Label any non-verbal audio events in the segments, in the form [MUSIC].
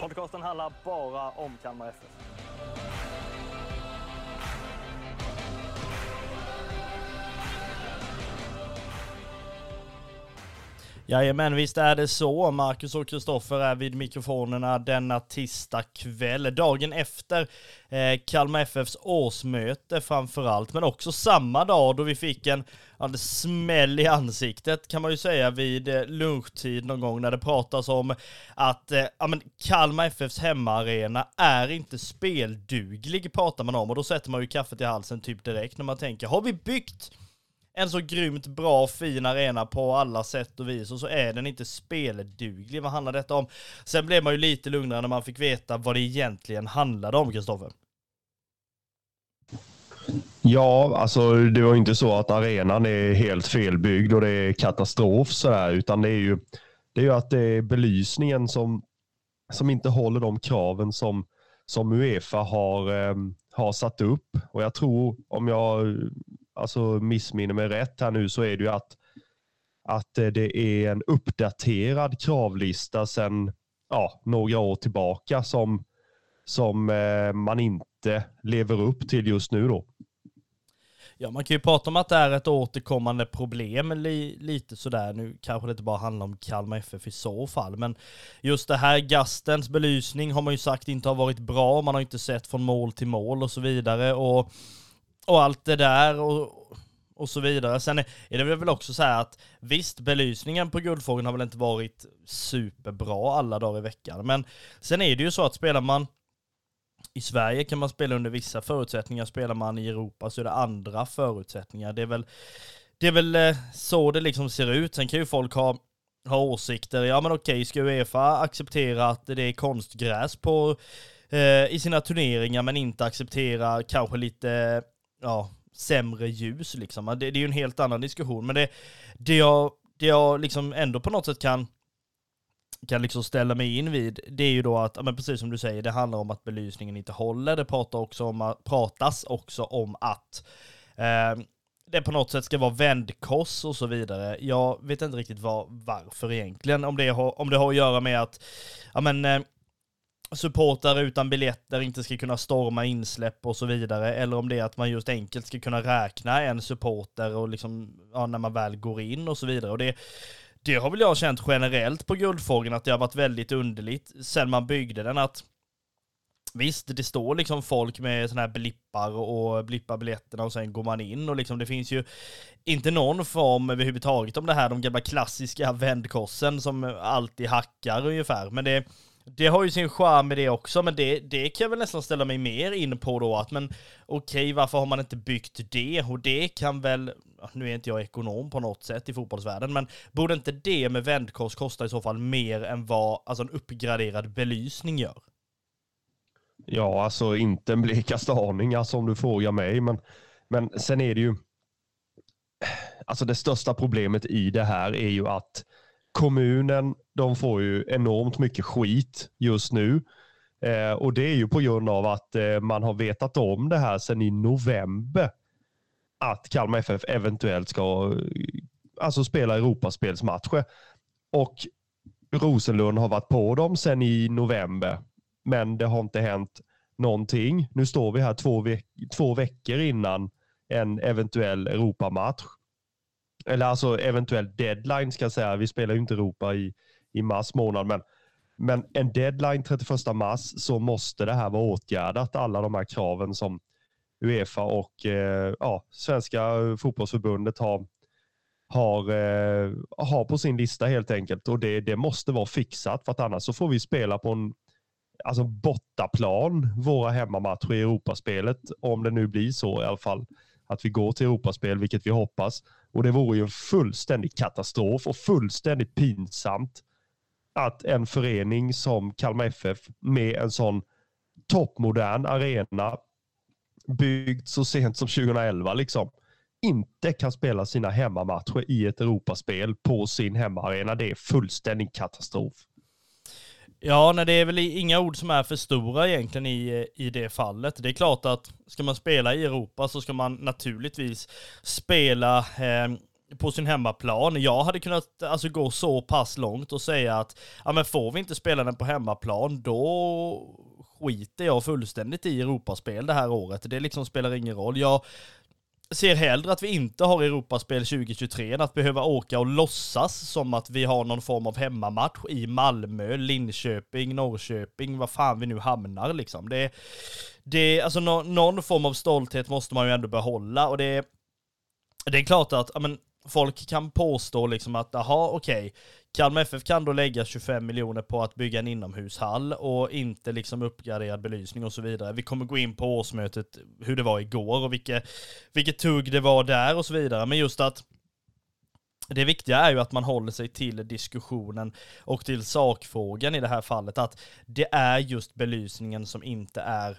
Podcasten handlar bara om Kalmar FF. Jajamän, visst är det så. Marcus och Kristoffer är vid mikrofonerna denna tisdag kväll. Dagen efter eh, Kalmar FFs årsmöte framförallt, men också samma dag då vi fick en ja, smäll i ansiktet kan man ju säga vid eh, lunchtid någon gång när det pratas om att eh, ja, men Kalmar FFs hemmaarena är inte spelduglig pratar man om och då sätter man ju kaffet i halsen typ direkt när man tänker har vi byggt en så grymt bra, och fin arena på alla sätt och vis och så är den inte spelduglig. Vad handlar detta om? Sen blev man ju lite lugnare när man fick veta vad det egentligen handlade om, Kristoffer. Ja, alltså det var inte så att arenan är helt felbyggd och det är katastrof sådär, utan det är ju, det är ju att det är belysningen som, som inte håller de kraven som, som Uefa har, eh, har satt upp. Och jag tror, om jag alltså missminner mig rätt här nu, så är det ju att, att eh, det är en uppdaterad kravlista sedan ja, några år tillbaka som, som eh, man inte lever upp till just nu då. Ja, man kan ju prata om att det är ett återkommande problem li, lite sådär. Nu kanske det inte bara handlar om Kalmar FF i så fall, men just det här gastens belysning har man ju sagt inte har varit bra. Man har inte sett från mål till mål och så vidare och, och allt det där och, och så vidare. Sen är, är det väl också så här att visst, belysningen på Guldfågeln har väl inte varit superbra alla dagar i veckan, men sen är det ju så att spelar man i Sverige kan man spela under vissa förutsättningar, spelar man i Europa så är det andra förutsättningar. Det är väl, det är väl eh, så det liksom ser ut. Sen kan ju folk ha, ha åsikter. Ja men okej, ska Uefa acceptera att det är konstgräs på, eh, i sina turneringar men inte acceptera kanske lite, ja, sämre ljus liksom. Det, det är ju en helt annan diskussion. Men det, det, jag, det jag liksom ändå på något sätt kan kan liksom ställa mig in vid, det är ju då att, men precis som du säger, det handlar om att belysningen inte håller. Det pratar också om, pratas också om att eh, det på något sätt ska vara vändkors och så vidare. Jag vet inte riktigt var, varför egentligen. Om det, har, om det har att göra med att, ja men, eh, supportrar utan biljetter inte ska kunna storma insläpp och så vidare, eller om det är att man just enkelt ska kunna räkna en supporter och liksom, ja, när man väl går in och så vidare. Och det, det har väl jag känt generellt på Guldfågeln att det har varit väldigt underligt sen man byggde den att Visst, det står liksom folk med sådana här blippar och blippar biljetterna och sen går man in och liksom det finns ju inte någon form överhuvudtaget om det här, de gamla klassiska vändkorsen som alltid hackar ungefär. Men det, det har ju sin charm i det också, men det, det kan jag väl nästan ställa mig mer in på då att men okej, okay, varför har man inte byggt det? Och det kan väl, nu är inte jag ekonom på något sätt i fotbollsvärlden, men borde inte det med vändkors kosta i så fall mer än vad alltså en uppgraderad belysning gör? Ja, alltså inte en blekaste aning alltså, om du frågar mig, men, men sen är det ju, alltså det största problemet i det här är ju att kommunen, de får ju enormt mycket skit just nu. Eh, och det är ju på grund av att eh, man har vetat om det här sedan i november. Att Kalmar FF eventuellt ska eh, alltså spela Europaspelsmatcher. Och Rosenlund har varit på dem sedan i november. Men det har inte hänt någonting. Nu står vi här två, ve två veckor innan en eventuell Europamatch eller alltså eventuell deadline ska jag säga. Vi spelar ju inte Europa i, i mars månad, men, men en deadline 31 mars så måste det här vara åtgärdat. Alla de här kraven som Uefa och eh, ja, Svenska fotbollsförbundet har, har, eh, har på sin lista helt enkelt. Och det, det måste vara fixat för att annars så får vi spela på en alltså bortaplan våra hemmamatcher i Europaspelet. Om det nu blir så i alla fall att vi går till Europaspel, vilket vi hoppas. Och det vore ju en fullständig katastrof och fullständigt pinsamt att en förening som Kalmar FF med en sån toppmodern arena byggd så sent som 2011 liksom inte kan spela sina hemmamatcher i ett Europaspel på sin hemmaarena. Det är fullständig katastrof. Ja, nej, det är väl inga ord som är för stora egentligen i, i det fallet. Det är klart att ska man spela i Europa så ska man naturligtvis spela eh, på sin hemmaplan. Jag hade kunnat alltså, gå så pass långt och säga att ja, men får vi inte spela den på hemmaplan, då skiter jag fullständigt i Europaspel det här året. Det liksom spelar ingen roll. Jag ser hellre att vi inte har Europaspel 2023 än att behöva åka och låtsas som att vi har någon form av hemmamatch i Malmö, Linköping, Norrköping, var fan vi nu hamnar liksom. Det, det, alltså no, någon form av stolthet måste man ju ändå behålla och det, det är klart att, men, folk kan påstå liksom att, jaha okej, okay, Kalmar FF kan då lägga 25 miljoner på att bygga en inomhushall och inte liksom uppgraderad belysning och så vidare. Vi kommer gå in på årsmötet, hur det var igår och vilket, vilket tugg det var där och så vidare. Men just att det viktiga är ju att man håller sig till diskussionen och till sakfrågan i det här fallet, att det är just belysningen som inte är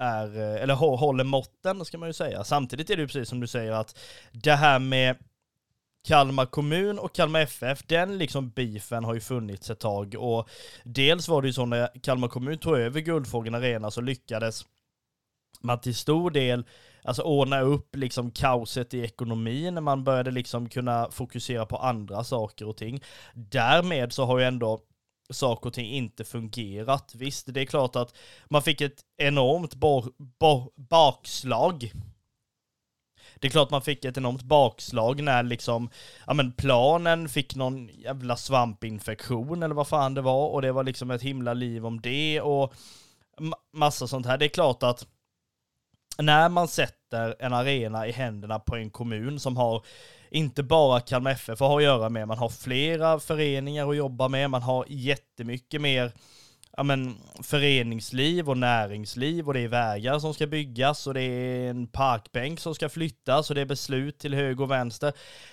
är, eh, eller håller måtten ska man ju säga. Samtidigt är det ju precis som du säger att det här med Kalmar kommun och Kalmar FF, den liksom beefen har ju funnits ett tag och dels var det ju så när Kalmar kommun tog över Guldfågeln Arena så lyckades man till stor del alltså ordna upp liksom kaoset i ekonomin, när man började liksom kunna fokusera på andra saker och ting. Därmed så har ju ändå saker och ting inte fungerat. Visst, det är klart att man fick ett enormt bakslag det är klart man fick ett enormt bakslag när liksom, ja men planen fick någon jävla svampinfektion eller vad fan det var och det var liksom ett himla liv om det och massa sånt här. Det är klart att när man sätter en arena i händerna på en kommun som har inte bara Kalmar FF att göra med, man har flera föreningar att jobba med, man har jättemycket mer ja, men, föreningsliv och näringsliv och det är vägar som ska byggas och det är en parkbänk som ska flyttas och det är beslut till höger och vänster.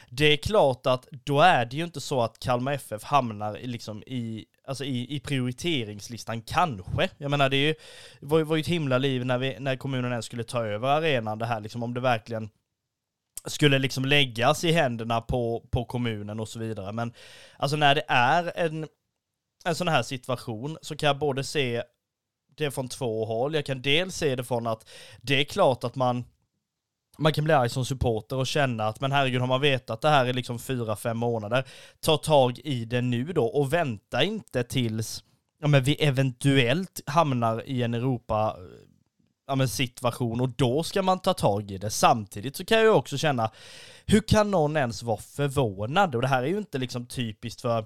Det är klart att då är det ju inte så att Kalmar FF hamnar liksom i alltså i, i prioriteringslistan kanske. Jag menar det är ju, var, var ju ett himla liv när, vi, när kommunen ens skulle ta över arenan det här liksom om det verkligen skulle liksom läggas i händerna på, på kommunen och så vidare. Men alltså när det är en, en sån här situation så kan jag både se det från två håll. Jag kan dels se det från att det är klart att man man kan bli arg som supporter och känna att men herregud har man vetat det här i liksom fyra, fem månader, ta tag i det nu då och vänta inte tills ja, men vi eventuellt hamnar i en Europa ja, men situation och då ska man ta tag i det. Samtidigt så kan jag ju också känna, hur kan någon ens vara förvånad? Och det här är ju inte liksom typiskt för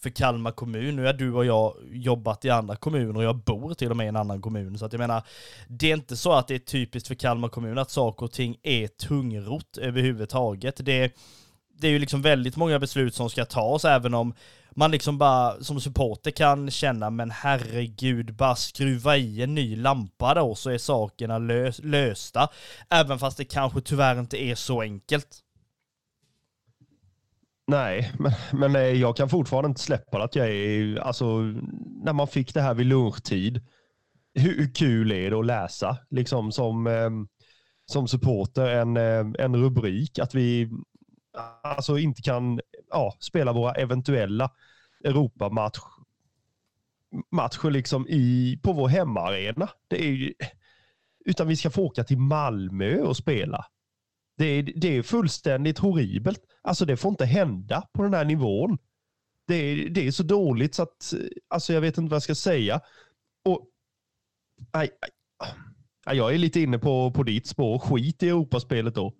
för Kalmar kommun. Nu har du och jag jobbat i andra kommuner och jag bor till och med i en annan kommun. Så att jag menar, det är inte så att det är typiskt för Kalmar kommun att saker och ting är tungrot överhuvudtaget. Det, det är ju liksom väldigt många beslut som ska tas, även om man liksom bara som supporter kan känna, men herregud, bara skruva i en ny lampa då så är sakerna lös lösta. Även fast det kanske tyvärr inte är så enkelt. Nej, men, men eh, jag kan fortfarande inte släppa att jag är, alltså när man fick det här vid lunchtid, hur kul är det att läsa liksom som, ehm, som supporter en, eh, en rubrik att vi alltså inte kan ja, spela våra eventuella Europamatch matcher liksom i, på vår hemmaarena. Det är, utan vi ska få åka till Malmö och spela. Det är, det är fullständigt horribelt. Alltså det får inte hända på den här nivån. Det är, det är så dåligt så att, eh, alltså jag vet inte vad jag ska säga. Och, aj, aj, jag är lite inne på, på ditt spår. Skit i Europaspelet då.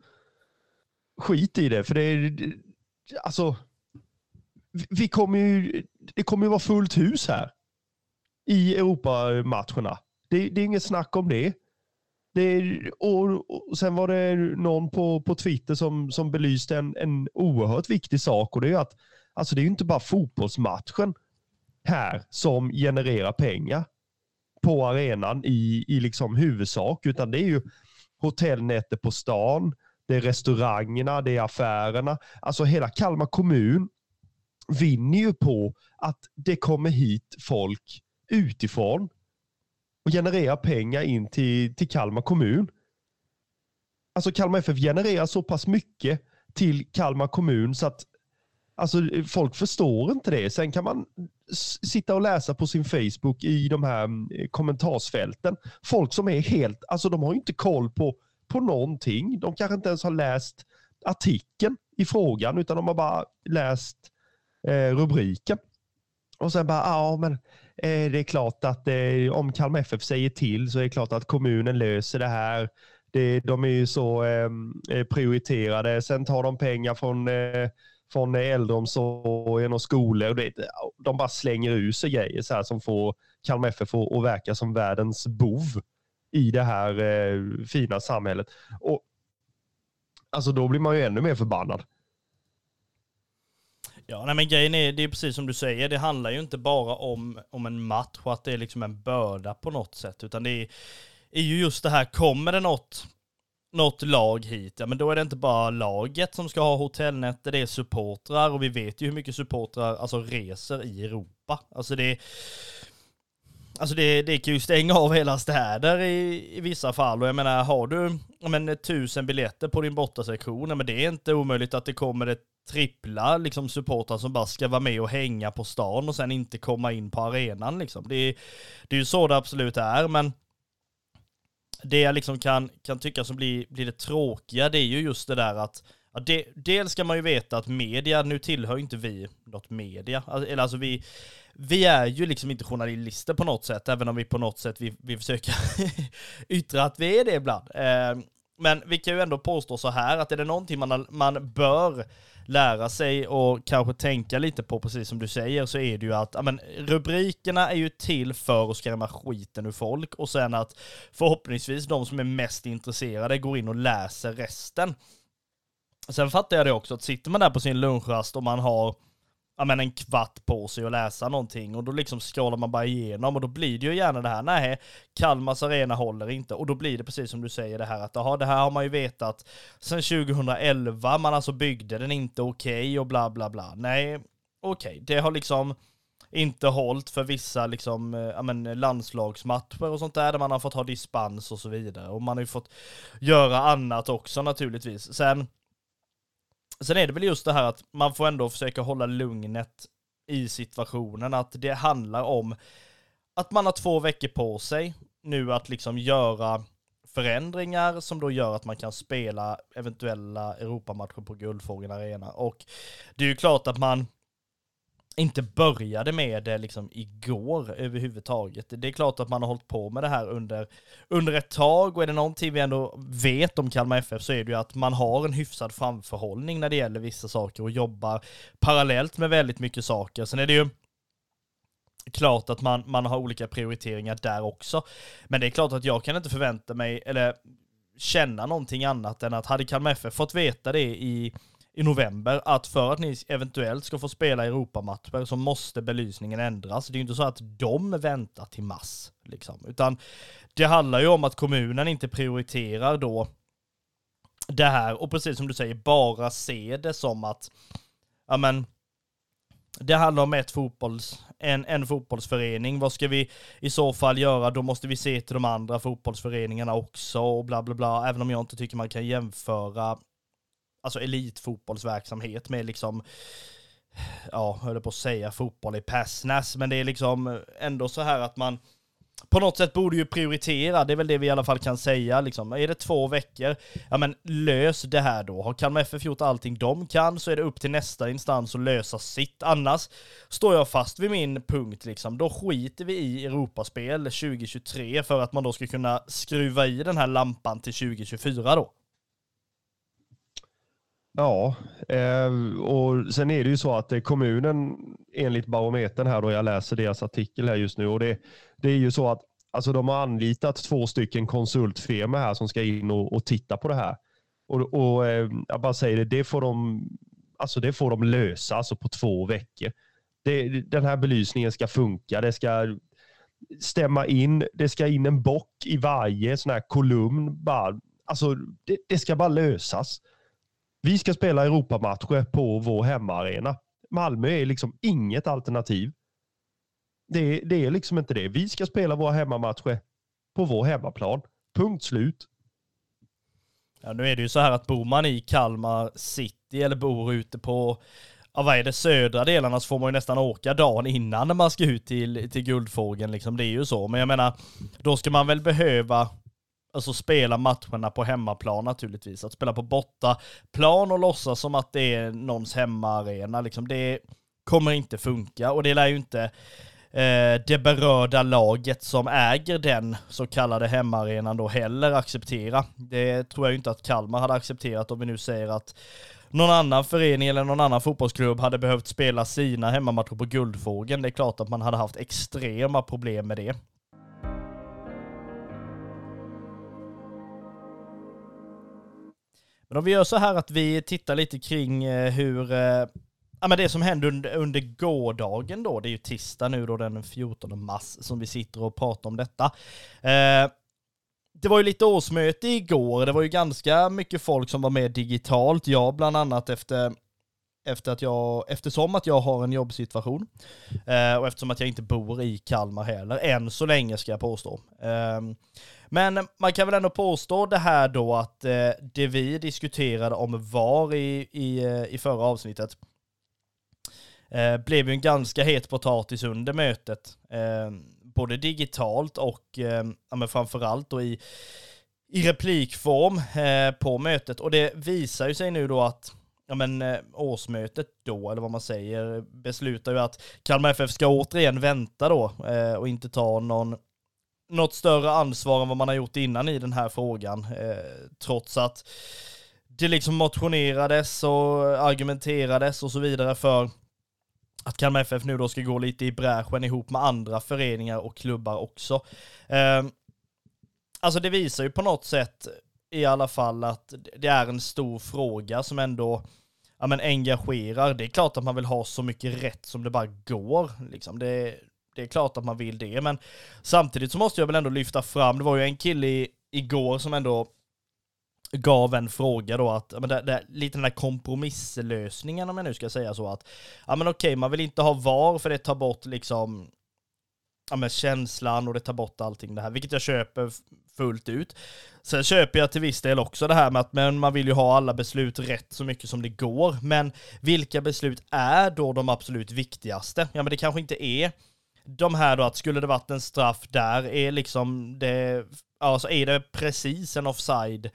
Skit i det, för det är, alltså, vi kommer ju, det kommer ju vara fullt hus här i Europamatcherna. Det, det är inget snack om det. Det, och, och sen var det någon på, på Twitter som, som belyste en, en oerhört viktig sak och det är att alltså det är inte bara fotbollsmatchen här som genererar pengar på arenan i, i liksom huvudsak, utan det är ju hotellnätter på stan, det är restaurangerna, det är affärerna. Alltså hela Kalmar kommun vinner ju på att det kommer hit folk utifrån och genererar pengar in till, till Kalmar kommun. Alltså Kalmar FF genererar så pass mycket till Kalmar kommun så att alltså, folk förstår inte det. Sen kan man sitta och läsa på sin Facebook i de här mm, kommentarsfälten. Folk som är helt, alltså de har inte koll på, på någonting. De kanske inte ens har läst artikeln i frågan utan de har bara läst eh, rubriken. Och sen bara, ja men Eh, det är klart att eh, om Kalmar FF säger till så är det klart att kommunen löser det här. Det, de är ju så ehm, eh, prioriterade. Sen tar de pengar från, eh, från äldreomsorgen och skolor. Det, de bara slänger ur sig grejer så här som får Kalmar FF att verka som världens bov i det här eh, fina samhället. Och Alltså då blir man ju ännu mer förbannad. Ja, nej men grejen är, det är precis som du säger, det handlar ju inte bara om, om en match och att det är liksom en börda på något sätt, utan det är, är ju just det här, kommer det något, något lag hit, ja men då är det inte bara laget som ska ha hotellnätter, det är supportrar och vi vet ju hur mycket supportrar alltså reser i Europa. Alltså det är, Alltså det, det kan ju stänga av hela städer i, i vissa fall och jag menar har du men, tusen biljetter på din bortasektion, men det är inte omöjligt att det kommer ett trippla liksom supportrar som bara ska vara med och hänga på stan och sen inte komma in på arenan liksom. Det, det är ju så det absolut är, men det jag liksom kan, kan tycka som blir, blir det tråkiga, det är ju just det där att Ja, det, dels ska man ju veta att media, nu tillhör inte vi något media, alltså, eller alltså vi, vi är ju liksom inte journalister på något sätt, även om vi på något sätt vi, vi försöker [LAUGHS] yttra att vi är det ibland. Eh, men vi kan ju ändå påstå så här att är det någonting man, man bör lära sig och kanske tänka lite på, precis som du säger, så är det ju att amen, rubrikerna är ju till för att skrämma skiten ur folk och sen att förhoppningsvis de som är mest intresserade går in och läser resten. Sen fattar jag det också, att sitter man där på sin lunchrast och man har ja, men en kvart på sig att läsa någonting och då liksom scrollar man bara igenom och då blir det ju gärna det här, nej, Kalmars arena håller inte och då blir det precis som du säger det här att aha, det här har man ju vetat sedan 2011, man alltså byggde den inte okej okay och bla bla bla. Nej, okej, okay. det har liksom inte hållit för vissa liksom, eh, ja, men, landslagsmatcher och sånt där, där man har fått ha dispens och så vidare. Och man har ju fått göra annat också naturligtvis. Sen Sen är det väl just det här att man får ändå försöka hålla lugnet i situationen, att det handlar om att man har två veckor på sig nu att liksom göra förändringar som då gör att man kan spela eventuella Europamatcher på Guldfågeln Arena. Och det är ju klart att man inte började med det liksom igår överhuvudtaget. Det är klart att man har hållit på med det här under, under ett tag och är det någonting vi ändå vet om Kalmar FF så är det ju att man har en hyfsad framförhållning när det gäller vissa saker och jobbar parallellt med väldigt mycket saker. Sen är det ju klart att man, man har olika prioriteringar där också. Men det är klart att jag kan inte förvänta mig, eller känna någonting annat än att hade Kalmar FF fått veta det i i november att för att ni eventuellt ska få spela Europamatcher så måste belysningen ändras. Det är ju inte så att de väntar till mass, liksom. utan det handlar ju om att kommunen inte prioriterar då det här och precis som du säger, bara se det som att, ja men, det handlar om ett fotbolls, en, en fotbollsförening. Vad ska vi i så fall göra? Då måste vi se till de andra fotbollsföreningarna också och bla bla bla. Även om jag inte tycker man kan jämföra alltså elitfotbollsverksamhet med liksom, ja, höll på att säga fotboll i Passnäs, men det är liksom ändå så här att man på något sätt borde ju prioritera, det är väl det vi i alla fall kan säga liksom. Är det två veckor, ja men lös det här då. Har Kalmar FF gjort allting de kan så är det upp till nästa instans att lösa sitt. Annars står jag fast vid min punkt liksom. Då skiter vi i Europaspel 2023 för att man då ska kunna skruva i den här lampan till 2024 då. Ja, eh, och sen är det ju så att eh, kommunen enligt barometern här då jag läser deras artikel här just nu och det, det är ju så att alltså de har anlitat två stycken konsultfirmor här som ska in och, och titta på det här. Och, och eh, jag bara säger det, det får de, alltså det får de lösa alltså på två veckor. Det, den här belysningen ska funka, det ska stämma in, det ska in en bock i varje sån här kolumn. Bara, alltså det, det ska bara lösas. Vi ska spela Europamatcher på vår hemmaarena. Malmö är liksom inget alternativ. Det, det är liksom inte det. Vi ska spela våra hemmamatcher på vår hemmaplan. Punkt slut. Ja, nu är det ju så här att bor man i Kalmar city eller bor ute på ja, vad är det, södra delarna så får man ju nästan åka dagen innan när man ska ut till, till Guldfågeln liksom. Det är ju så. Men jag menar, då ska man väl behöva alltså spela matcherna på hemmaplan naturligtvis. Att spela på bortaplan och låtsas som att det är någons hemmaarena, liksom, det kommer inte funka. Och det lär ju inte eh, det berörda laget som äger den så kallade hemmaarenan då heller acceptera. Det tror jag ju inte att Kalmar hade accepterat om vi nu säger att någon annan förening eller någon annan fotbollsklubb hade behövt spela sina hemmamatcher på Guldfågeln. Det är klart att man hade haft extrema problem med det. Men om vi gör så här att vi tittar lite kring eh, hur, eh, ja men det som hände under, under gårdagen då, det är ju tisdag nu då den 14 mars som vi sitter och pratar om detta. Eh, det var ju lite årsmöte igår, det var ju ganska mycket folk som var med digitalt, jag bland annat efter efter att jag, eftersom att jag har en jobbsituation eh, och eftersom att jag inte bor i Kalmar heller, än så länge ska jag påstå. Eh, men man kan väl ändå påstå det här då att eh, det vi diskuterade om VAR i, i, eh, i förra avsnittet eh, blev ju en ganska het potatis under mötet. Ehm, både digitalt och eh, ja, men framförallt då i, i replikform eh, på mötet. Och det visar ju sig nu då att ja men eh, årsmötet då, eller vad man säger, beslutar ju att Kalmar FF ska återigen vänta då eh, och inte ta någon, något större ansvar än vad man har gjort innan i den här frågan. Eh, trots att det liksom motionerades och argumenterades och så vidare för att Kalmar FF nu då ska gå lite i bräschen ihop med andra föreningar och klubbar också. Eh, alltså det visar ju på något sätt i alla fall att det är en stor fråga som ändå ja, men engagerar. Det är klart att man vill ha så mycket rätt som det bara går. Liksom. Det, det är klart att man vill det, men samtidigt så måste jag väl ändå lyfta fram, det var ju en kille i, igår som ändå gav en fråga då att, men det, det, lite den där kompromisslösningen om jag nu ska säga så att, ja men okej, man vill inte ha VAR för det tar bort liksom, ja men känslan och det tar bort allting det här, vilket jag köper fullt ut. Sen köper jag till viss del också det här med att men man vill ju ha alla beslut rätt så mycket som det går. Men vilka beslut är då de absolut viktigaste? Ja, men det kanske inte är de här då att skulle det varit en straff där, är liksom det, alltså är det precis en offside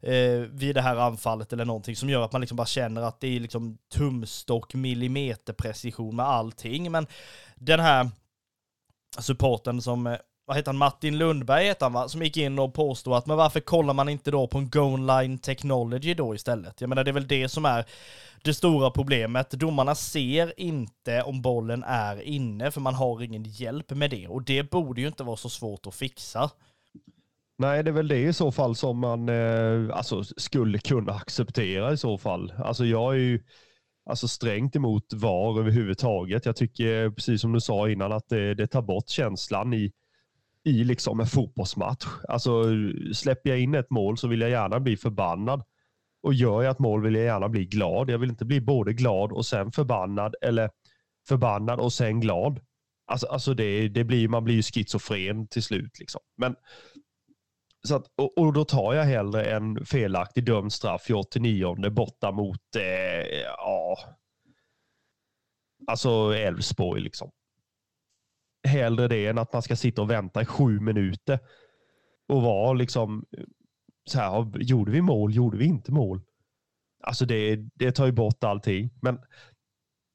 eh, vid det här anfallet eller någonting som gör att man liksom bara känner att det är liksom tumstock millimeterprecision med allting. Men den här supporten som eh, vad heter han, Martin Lundberg heter han va, som gick in och påstod att men varför kollar man inte då på en Goal Line Technology då istället? Jag menar det är väl det som är det stora problemet. Domarna ser inte om bollen är inne för man har ingen hjälp med det och det borde ju inte vara så svårt att fixa. Nej, det är väl det i så fall som man eh, alltså, skulle kunna acceptera i så fall. Alltså jag är ju alltså, strängt emot VAR överhuvudtaget. Jag tycker, precis som du sa innan, att det, det tar bort känslan i i liksom en fotbollsmatch. Alltså släpper jag in ett mål så vill jag gärna bli förbannad. Och gör jag ett mål vill jag gärna bli glad. Jag vill inte bli både glad och sen förbannad eller förbannad och sen glad. Alltså, alltså det, det blir, man blir ju schizofren till slut. Liksom. Men, så att, och, och, då tar jag hellre en felaktig dömd straff i 89 borta mot eh, ja, alltså Elfsborg. Liksom hellre det än att man ska sitta och vänta i sju minuter och vara liksom så här, gjorde vi mål, gjorde vi inte mål? Alltså det, det tar ju bort allting. Men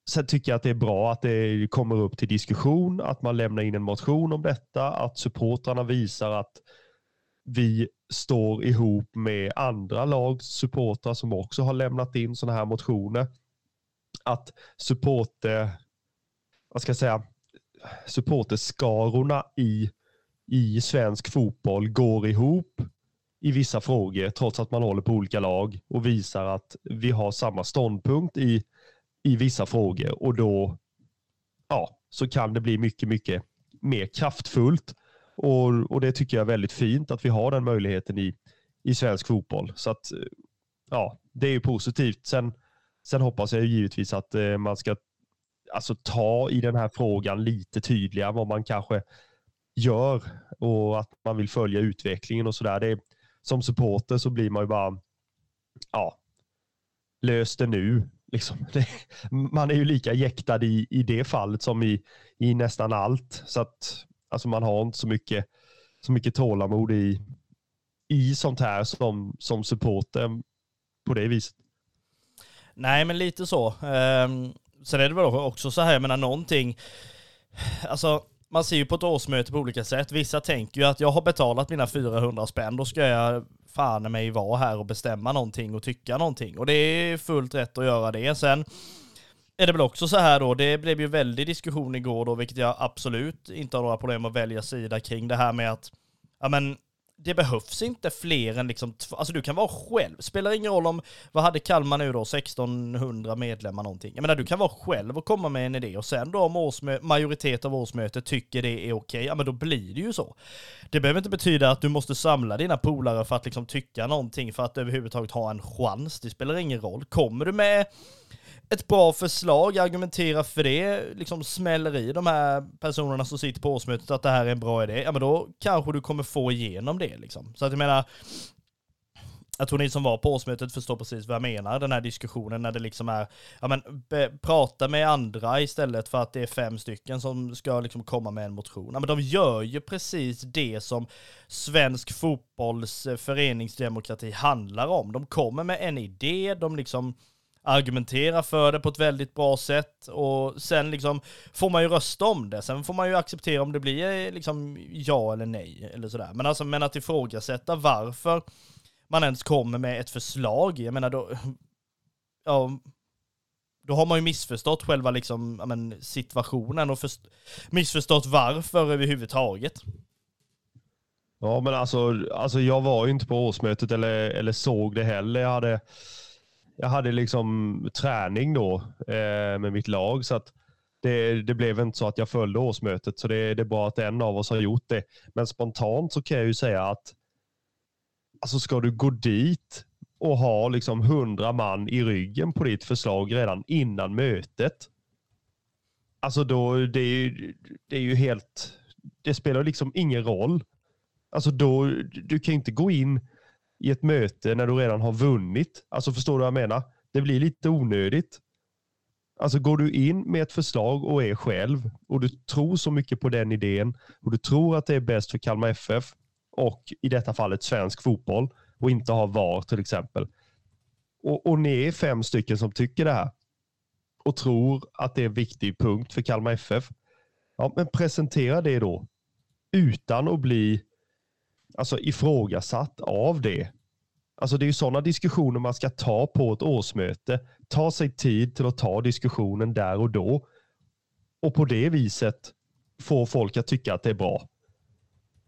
sen tycker jag att det är bra att det kommer upp till diskussion, att man lämnar in en motion om detta, att supportrarna visar att vi står ihop med andra lags supportrar som också har lämnat in sådana här motioner. Att supporter, vad ska jag säga, supporterskarorna i, i svensk fotboll går ihop i vissa frågor trots att man håller på olika lag och visar att vi har samma ståndpunkt i, i vissa frågor och då ja, så kan det bli mycket, mycket mer kraftfullt. Och, och det tycker jag är väldigt fint att vi har den möjligheten i, i svensk fotboll. Så att ja, det är ju positivt. Sen, sen hoppas jag givetvis att eh, man ska alltså, ta i den här frågan lite tydligare vad man kanske gör och att man vill följa utvecklingen och sådär. Som supporter så blir man ju bara, ja, lös det nu. Liksom. [LAUGHS] Det, man är ju lika jäktad i, i det fallet som i, i nästan allt. Så att alltså man har inte så mycket, så mycket tålamod i, i sånt här som, som supporter på det viset. Nej, men lite så. Um, sen är det väl också så här, jag menar någonting, alltså man ser ju på ett årsmöte på olika sätt. Vissa tänker ju att jag har betalat mina 400 spänn, då ska jag fan mig vara här och bestämma någonting och tycka någonting. Och det är fullt rätt att göra det. Sen är det väl också så här då, det blev ju väldigt diskussion igår då, vilket jag absolut inte har några problem att välja sida kring det här med att, ja men det behövs inte fler än liksom, alltså du kan vara själv. Spelar ingen roll om, vad hade Kalmar nu då, 1600 medlemmar någonting. Jag menar du kan vara själv och komma med en idé och sen då om årsmö- majoritet av årsmötet tycker det är okej, ja men då blir det ju så. Det behöver inte betyda att du måste samla dina polare för att liksom tycka någonting för att överhuvudtaget ha en chans. Det spelar ingen roll. Kommer du med ett bra förslag, argumentera för det, liksom smäller i de här personerna som sitter på årsmötet att det här är en bra idé, ja men då kanske du kommer få igenom det liksom. Så att jag menar, jag tror ni som var på årsmötet förstår precis vad jag menar, den här diskussionen när det liksom är, ja men be, prata med andra istället för att det är fem stycken som ska liksom komma med en motion. Ja men de gör ju precis det som svensk fotbolls föreningsdemokrati handlar om. De kommer med en idé, de liksom argumentera för det på ett väldigt bra sätt och sen liksom får man ju rösta om det. Sen får man ju acceptera om det blir eh, liksom ja eller nej eller sådär. Men alltså, men att ifrågasätta varför man ens kommer med ett förslag, jag menar då, [LAUGHS] ja, då har man ju missförstått själva liksom, men, situationen och först, missförstått varför överhuvudtaget. Ja, men alltså, alltså jag var ju inte på årsmötet eller, eller såg det heller. Jag hade, jag hade liksom träning då eh, med mitt lag. så att det, det, blev inte så att jag följde årsmötet, så det, det, är bra att en av oss har gjort det. Men spontant så kan jag ju säga att alltså ska du gå dit och ha liksom hundra man i ryggen på ditt förslag redan innan mötet. Alltså då, det är, det är ju helt, det spelar liksom ingen roll. Alltså då, du kan inte gå in i ett möte när du redan har vunnit. Alltså förstår du vad jag menar? Det blir lite onödigt. Alltså går du in med ett förslag och är själv och du tror så mycket på den idén och du tror att det är bäst för Kalmar FF och i detta fallet svensk fotboll och inte ha VAR till exempel. Och, och ni är fem stycken som tycker det här och tror att det är en viktig punkt för Kalmar FF. Ja, men presentera det då utan att bli alltså, ifrågasatt av det. Alltså det är ju sådana diskussioner man ska ta på ett årsmöte. Ta sig tid till att ta diskussionen där och då. Och på det viset få folk att tycka att det är bra.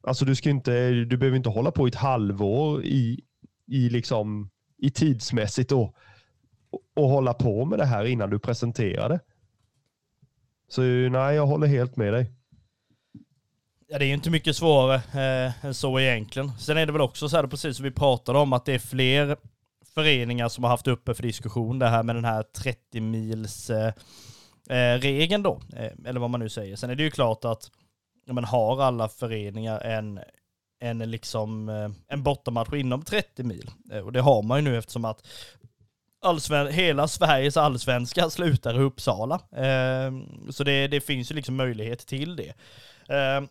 Alltså du, ska inte, du behöver inte hålla på i ett halvår i, i, liksom, i tidsmässigt och, och hålla på med det här innan du presenterar det. Så nej, jag håller helt med dig. Ja, det är ju inte mycket svårare eh, än så egentligen. Sen är det väl också så här, precis som vi pratade om, att det är fler föreningar som har haft uppe för diskussion det här med den här 30 mils eh, eh, regeln då, eh, eller vad man nu säger. Sen är det ju klart att ja, men har alla föreningar en, en, liksom, eh, en bortamatch inom 30 mil, eh, och det har man ju nu eftersom att allsven hela Sveriges allsvenska [LAUGHS] slutar i Uppsala. Eh, så det, det finns ju liksom möjlighet till det. Eh,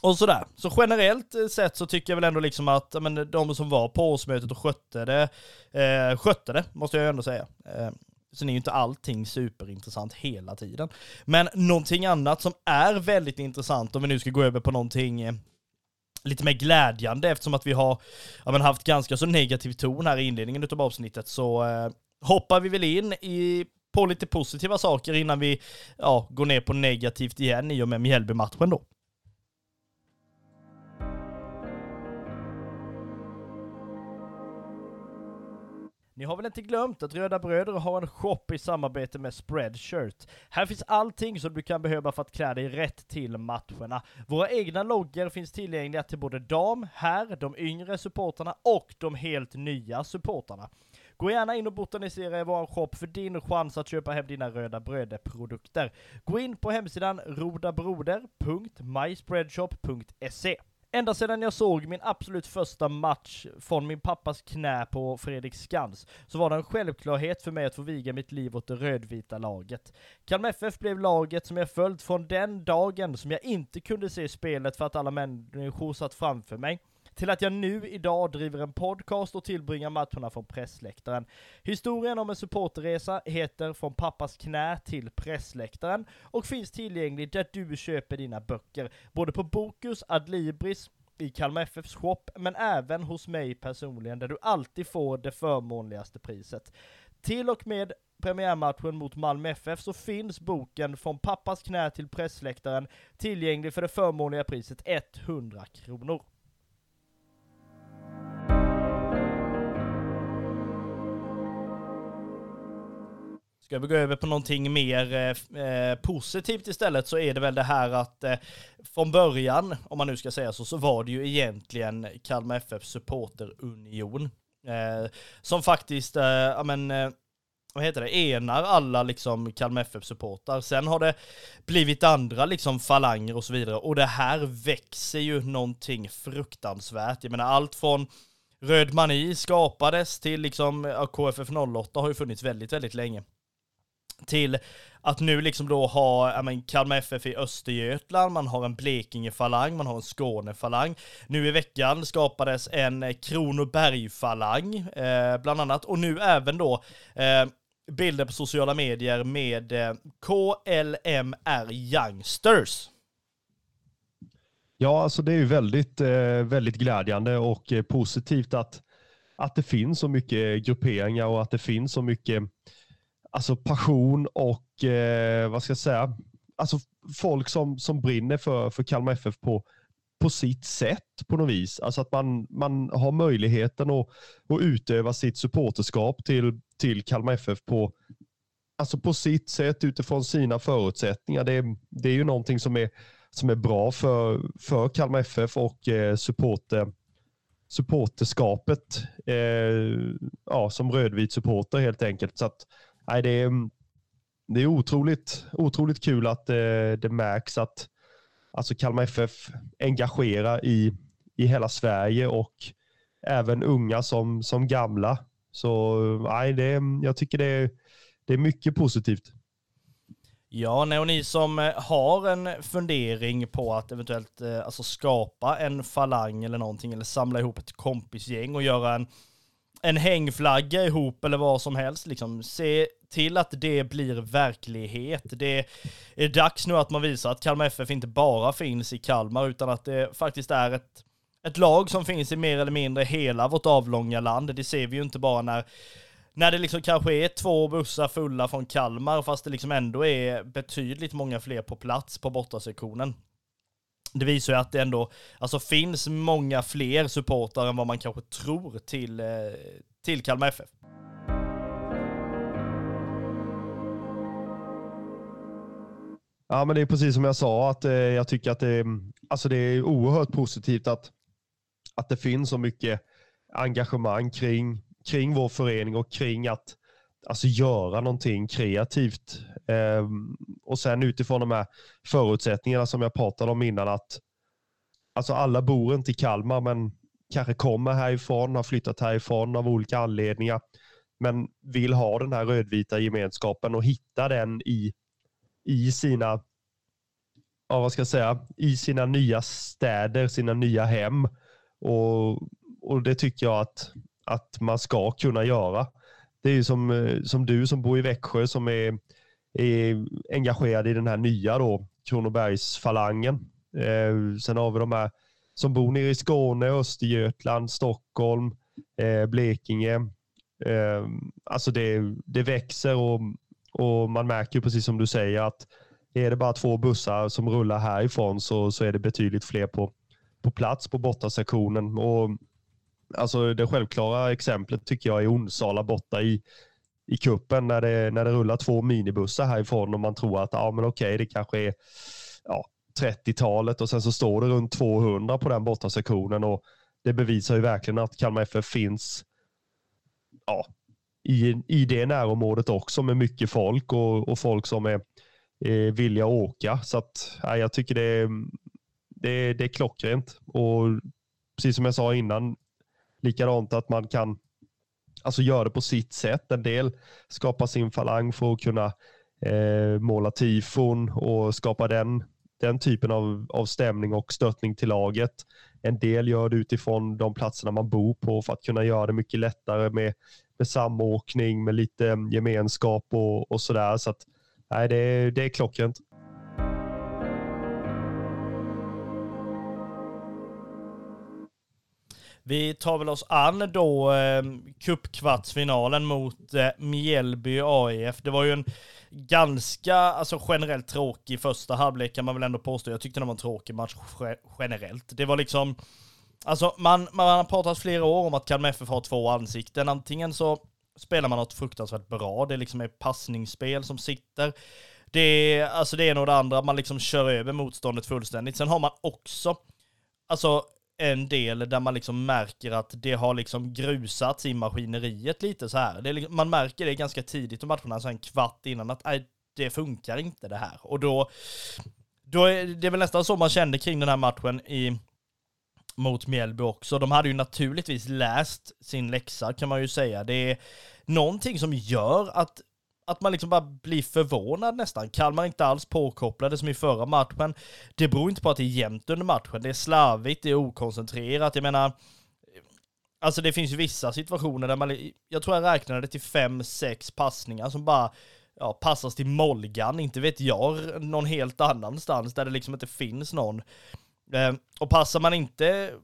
och sådär. Så generellt eh, sett så tycker jag väl ändå liksom att men, eh, de som var på årsmötet och skötte det, eh, skötte det, måste jag ändå säga. Eh, Sen är ju inte allting superintressant hela tiden. Men någonting annat som är väldigt intressant, om vi nu ska gå över på någonting eh, lite mer glädjande, eftersom att vi har ja, men haft ganska så negativ ton här i inledningen av avsnittet, så eh, hoppar vi väl in i, på lite positiva saker innan vi ja, går ner på negativt igen i och med Mjällby-matchen då. Ni har väl inte glömt att Röda Bröder har en shop i samarbete med Spreadshirt. Här finns allting som du kan behöva för att klä dig rätt till matcherna. Våra egna loggor finns tillgängliga till både dam, herr, de yngre supportarna och de helt nya supportarna. Gå gärna in och botanisera i vår shop för din chans att köpa hem dina Röda Bröder-produkter. Gå in på hemsidan rodabroder.myspreadshop.se Ända sedan jag såg min absolut första match från min pappas knä på Fredrik Skans, så var det en självklarhet för mig att få viga mitt liv åt det rödvita laget. Kalmar FF blev laget som jag följt från den dagen som jag inte kunde se spelet för att alla människor satt framför mig till att jag nu idag driver en podcast och tillbringar matcherna från pressläktaren. Historien om en supporterresa heter Från pappas knä till pressläktaren och finns tillgänglig där du köper dina böcker, både på Bokus, Adlibris, i Kalmar FFs shop, men även hos mig personligen, där du alltid får det förmånligaste priset. Till och med premiärmatchen mot Malmö FF så finns boken Från pappas knä till pressläktaren tillgänglig för det förmånliga priset 100 kronor. Ska vi gå över på någonting mer eh, eh, positivt istället så är det väl det här att eh, från början, om man nu ska säga så, så var det ju egentligen Kalmar FF supporterunion. Eh, som faktiskt, eh, ja men, eh, vad heter det, enar alla liksom Kalmar FF-supportrar. Sen har det blivit andra liksom falanger och så vidare. Och det här växer ju någonting fruktansvärt. Jag menar allt från Röd Mani skapades till liksom KFF 08 har ju funnits väldigt, väldigt länge till att nu liksom då ha ja, men, Kalmar FF i Östergötland, man har en Blekinge-falang, man har en Skåne-falang. Nu i veckan skapades en Kronoberg-falang, eh, bland annat, och nu även då eh, bilder på sociala medier med eh, KLMR Youngsters. Ja, alltså det är ju väldigt, eh, väldigt glädjande och eh, positivt att, att det finns så mycket grupperingar och att det finns så mycket alltså passion och eh, vad ska jag säga, alltså folk som, som brinner för, för Kalmar FF på, på sitt sätt på något vis. Alltså att man, man har möjligheten att, att utöva sitt supporterskap till, till Kalmar FF på, alltså på sitt sätt utifrån sina förutsättningar. Det, det är ju någonting som är, som är bra för, för Kalmar FF och eh, supporter, supporterskapet eh, ja, som rödvit supporter helt enkelt. Så att, nej, det, är, mm, det är otroligt, otroligt kul att det, det märks att alltså Kalmar FF engagerar i, i hela Sverige och även unga som, som gamla. Så nej, det, mm, jag tycker det är, det är mycket positivt. Ja, och ni som eh, har en fundering på att eventuellt eh, alltså skapa en falang eller någonting, eller samla ihop ett kompisgäng och göra en, en hängflagga ihop eller vad som helst, liksom se till att det blir verklighet. Det är dags nu att man visar att Kalmar FF inte bara finns i Kalmar, utan att det faktiskt är ett, ett lag som finns i mer eller mindre hela vårt avlånga land. Det ser vi ju inte bara när när det liksom kanske är två bussar fulla från Kalmar, fast det liksom ändå är betydligt många fler på plats på bortasektionen. Det visar ju att det ändå alltså, finns många fler supportrar än vad man kanske tror till, eh, till Kalmar FF. Ja, men det är precis som jag sa, att eh, jag tycker att det, alltså det är oerhört positivt att, att det finns så mycket engagemang kring, kring vår förening och kring att alltså, göra någonting kreativt. Eh, och sen utifrån de här förutsättningarna som jag pratade om innan, att alltså, alla bor inte i Kalmar, men kanske kommer härifrån, har flyttat härifrån av olika anledningar, men vill ha den här rödvita gemenskapen och hitta den i i sina, ja, vad ska jag säga, i sina nya städer, sina nya hem. Och, och det tycker jag att, att man ska kunna göra. Det är ju som, eh, som du som bor i Växjö som är, är engagerad i den här nya då, Kronobergsfalangen. Eh, sen har vi de här som bor nere i Skåne, Östergötland, Stockholm, eh, Blekinge. Eh, alltså det, det växer och och man märker precis som du säger att är det bara två bussar som rullar härifrån så, så är det betydligt fler på, på plats på bortasektionen. Och, alltså det självklara exemplet tycker jag är Onsala borta i, i kuppen när det, när det rullar två minibussar härifrån och man tror att ja, men okej, det kanske är ja, 30-talet och sen så står det runt 200 på den bortasektionen och det bevisar ju verkligen att Kalmar FF finns ja, i, i det närområdet också med mycket folk och, och folk som är, är villiga att åka. Så att, ja, jag tycker det är, det, det är klockrent. Och precis som jag sa innan, likadant att man kan alltså göra det på sitt sätt. En del skapar sin falang för att kunna eh, måla tifon och skapa den, den typen av, av stämning och stöttning till laget. En del gör det utifrån de platserna man bor på för att kunna göra det mycket lättare med, med samåkning, med lite gemenskap och, och sådär. Så att, nej, det, det är klockrent. Vi tar väl oss an då eh, cupkvartsfinalen mot eh, Mjällby AIF. Det var ju en ganska, alltså generellt tråkig första halvlek kan man väl ändå påstå. Jag tyckte det var en tråkig match generellt. Det var liksom, alltså man, man har pratat flera år om att Kalmar FF har två ansikten. Antingen så spelar man något fruktansvärt bra, det liksom är passningsspel som sitter. Det är, alltså det ena och det andra, man liksom kör över motståndet fullständigt. Sen har man också, alltså en del där man liksom märker att det har liksom grusats i maskineriet lite så här. Det, liksom, man märker det ganska tidigt i matcherna, så en kvart innan, att nej, det funkar inte det här. Och då, då är det väl nästan så man kände kring den här matchen i, mot Mjällby också. De hade ju naturligtvis läst sin läxa kan man ju säga. Det är någonting som gör att att man liksom bara blir förvånad nästan. Kalmar inte alls påkopplade som i förra matchen. Det beror inte på att det är jämnt under matchen. Det är slarvigt, det är okoncentrerat. Jag menar, alltså det finns ju vissa situationer där man, jag tror jag räknade till fem, sex passningar som bara ja, passas till Molgan, inte vet jag, någon helt annanstans där det liksom inte finns någon. Eh, och passar man inte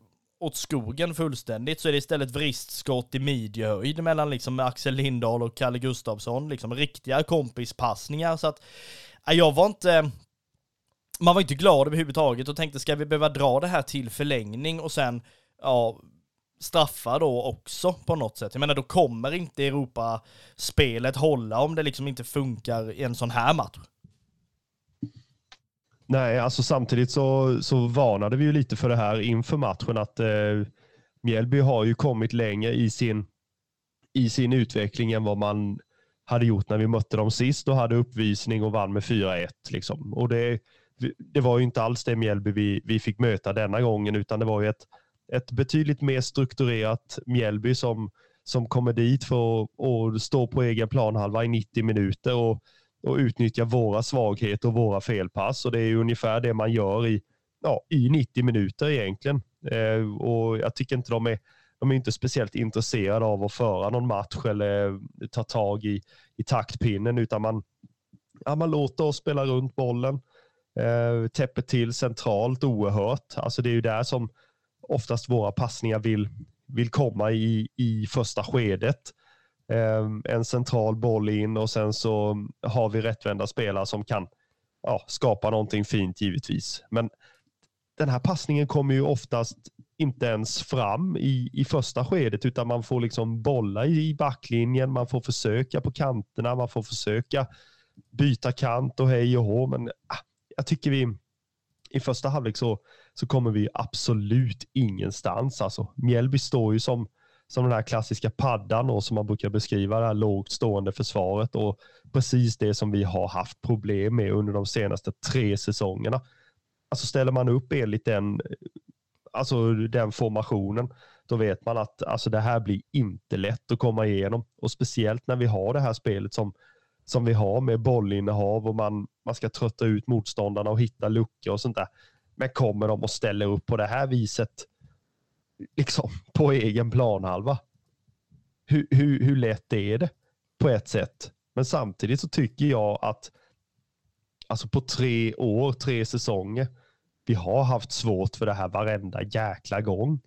åt skogen fullständigt så är det istället vristskott i midjehöjd mellan liksom Axel Lindahl och Kalle Gustafsson, liksom riktiga kompispassningar så att äh, jag var inte man var inte glad överhuvudtaget och tänkte ska vi behöva dra det här till förlängning och sen ja, straffa då också på något sätt. Jag menar då kommer inte Europa-spelet hålla om det liksom inte funkar i en sån här match. Nej, alltså samtidigt så, så varnade vi ju lite för det här inför matchen att eh, Mjällby har ju kommit längre i sin, i sin utveckling än vad man hade gjort när vi mötte dem sist och hade uppvisning och vann med 4-1. Liksom. Och det, det var ju inte alls det Mjällby vi, vi fick möta denna gången utan det var ju ett, ett betydligt mer strukturerat Mjällby som, som kommer dit för att stå på egen planhalva i 90 minuter och och utnyttja våra svagheter och våra felpass. Och det är ungefär det man gör i, ja, i 90 minuter egentligen. Eh, och jag tycker inte de är, de är inte speciellt intresserade av att föra någon match eller ta tag i, i taktpinnen, utan man, ja, man låter oss spela runt bollen, eh, täpper till centralt oerhört. Alltså det är ju där som oftast våra passningar vill, vill komma i, i första skedet. Ehm, en central boll in och sen så har vi rättvända spelare som kan ja, skapa någonting fint givetvis. Men den här passningen kommer ju oftast inte ens fram i, i första skedet utan man får liksom bolla i, i backlinjen, man får försöka på kanterna, man får försöka byta kant och hej och hå. Men ah, jag tycker vi i första halvlek så, så kommer vi absolut ingenstans. Alltså, Mjällby står ju som som den här klassiska paddan och som man brukar beskriva det här lågt stående försvaret och precis det som vi har haft problem med under de senaste tre säsongerna. Alltså ställer man upp enligt den, alltså den formationen, då vet man att alltså det här blir inte lätt att komma igenom och speciellt när vi har det här spelet som som vi har med bollinnehav och man, man ska trötta ut motståndarna och hitta luckor och sånt där. Men kommer de att ställa upp på det här viset liksom på egen planhalva. Hur, hur, hur lätt är det på ett sätt? Men samtidigt så tycker jag att alltså på tre år, tre säsonger, vi har haft svårt för det här varenda jäkla gång.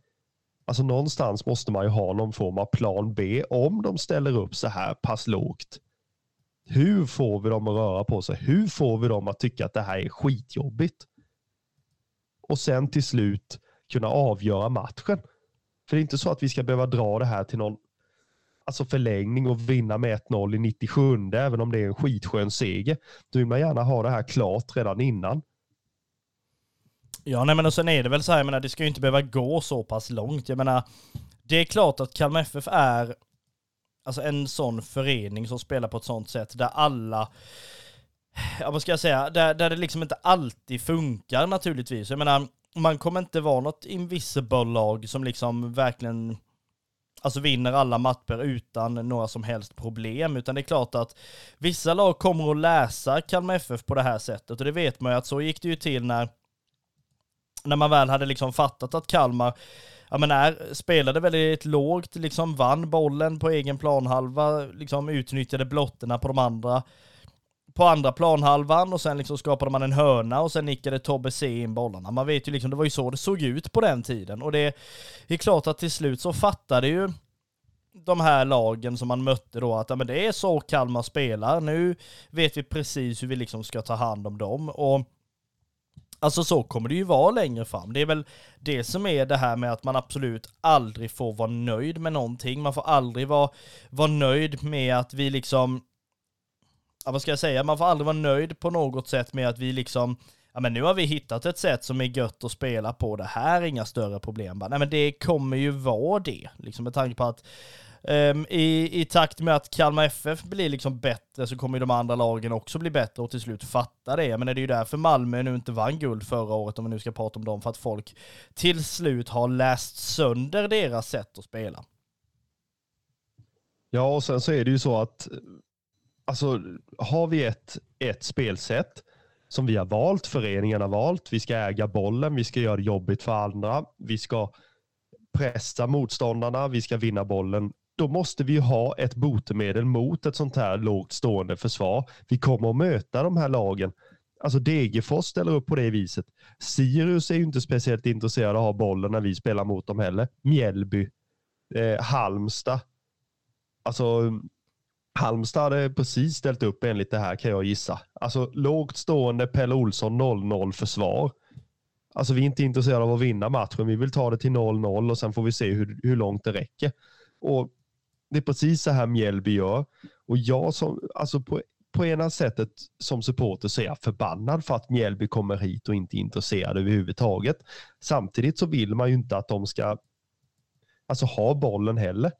Alltså någonstans måste man ju ha någon form av plan B om de ställer upp så här pass lågt. Hur får vi dem att röra på sig? Hur får vi dem att tycka att det här är skitjobbigt? Och sen till slut kunna avgöra matchen. För det är inte så att vi ska behöva dra det här till någon alltså förlängning och vinna med 1-0 i 97 även om det är en skitskön seger. Då vill man gärna ha det här klart redan innan. Ja, nej men och sen är det väl så här, jag menar, det ska ju inte behöva gå så pass långt. Jag menar, det är klart att Kalmar FF är alltså en sån förening som spelar på ett sånt sätt där alla ja vad ska jag säga, där, där det liksom inte alltid funkar naturligtvis. Jag menar, man kommer inte vara något invisible-lag som liksom verkligen alltså vinner alla matcher utan några som helst problem, utan det är klart att vissa lag kommer att läsa Kalmar FF på det här sättet. Och det vet man ju att så gick det ju till när när man väl hade liksom fattat att Kalmar ja, men är, spelade väldigt lågt, liksom vann bollen på egen planhalva, liksom utnyttjade blottorna på de andra på andra planhalvan och sen liksom skapade man en hörna och sen nickade Tobbe C in bollarna. Man vet ju liksom, det var ju så det såg ut på den tiden och det är klart att till slut så fattade ju de här lagen som man mötte då att ja, men det är så Kalmar spelar. Nu vet vi precis hur vi liksom ska ta hand om dem och Alltså så kommer det ju vara längre fram. Det är väl det som är det här med att man absolut aldrig får vara nöjd med någonting. Man får aldrig vara, vara nöjd med att vi liksom ja, vad ska jag säga, man får aldrig vara nöjd på något sätt med att vi liksom, ja men nu har vi hittat ett sätt som är gött att spela på, det här är inga större problem. Nej men det kommer ju vara det, liksom med tanke på att um, i, i takt med att Kalmar FF blir liksom bättre så kommer ju de andra lagen också bli bättre och till slut fatta det. Men det är ju därför Malmö nu inte vann guld förra året om vi nu ska prata om dem, för att folk till slut har läst sönder deras sätt att spela. Ja, och sen så är det ju så att alltså har vi ett, ett spelsätt som vi har valt, föreningen har valt, vi ska äga bollen, vi ska göra det jobbigt för andra, vi ska pressa motståndarna, vi ska vinna bollen. Då måste vi ha ett botemedel mot ett sånt här lågt stående försvar. Vi kommer att möta de här lagen. Alltså Degerfors ställer upp på det viset. Sirius är ju inte speciellt intresserade av att ha bollen när vi spelar mot dem heller. Mjällby, eh, Halmstad. Alltså Halmstad hade precis ställt upp enligt det här kan jag gissa. Alltså lågt stående Pelle Olsson 0-0 försvar. Alltså vi är inte intresserade av att vinna matchen. Vi vill ta det till 0-0 och sen får vi se hur, hur långt det räcker. Och Det är precis så här Mjällby gör. Och jag som, alltså på, på ena sättet som supporter så är jag förbannad för att Mjällby kommer hit och inte är intresserade överhuvudtaget. Samtidigt så vill man ju inte att de ska alltså ha bollen heller.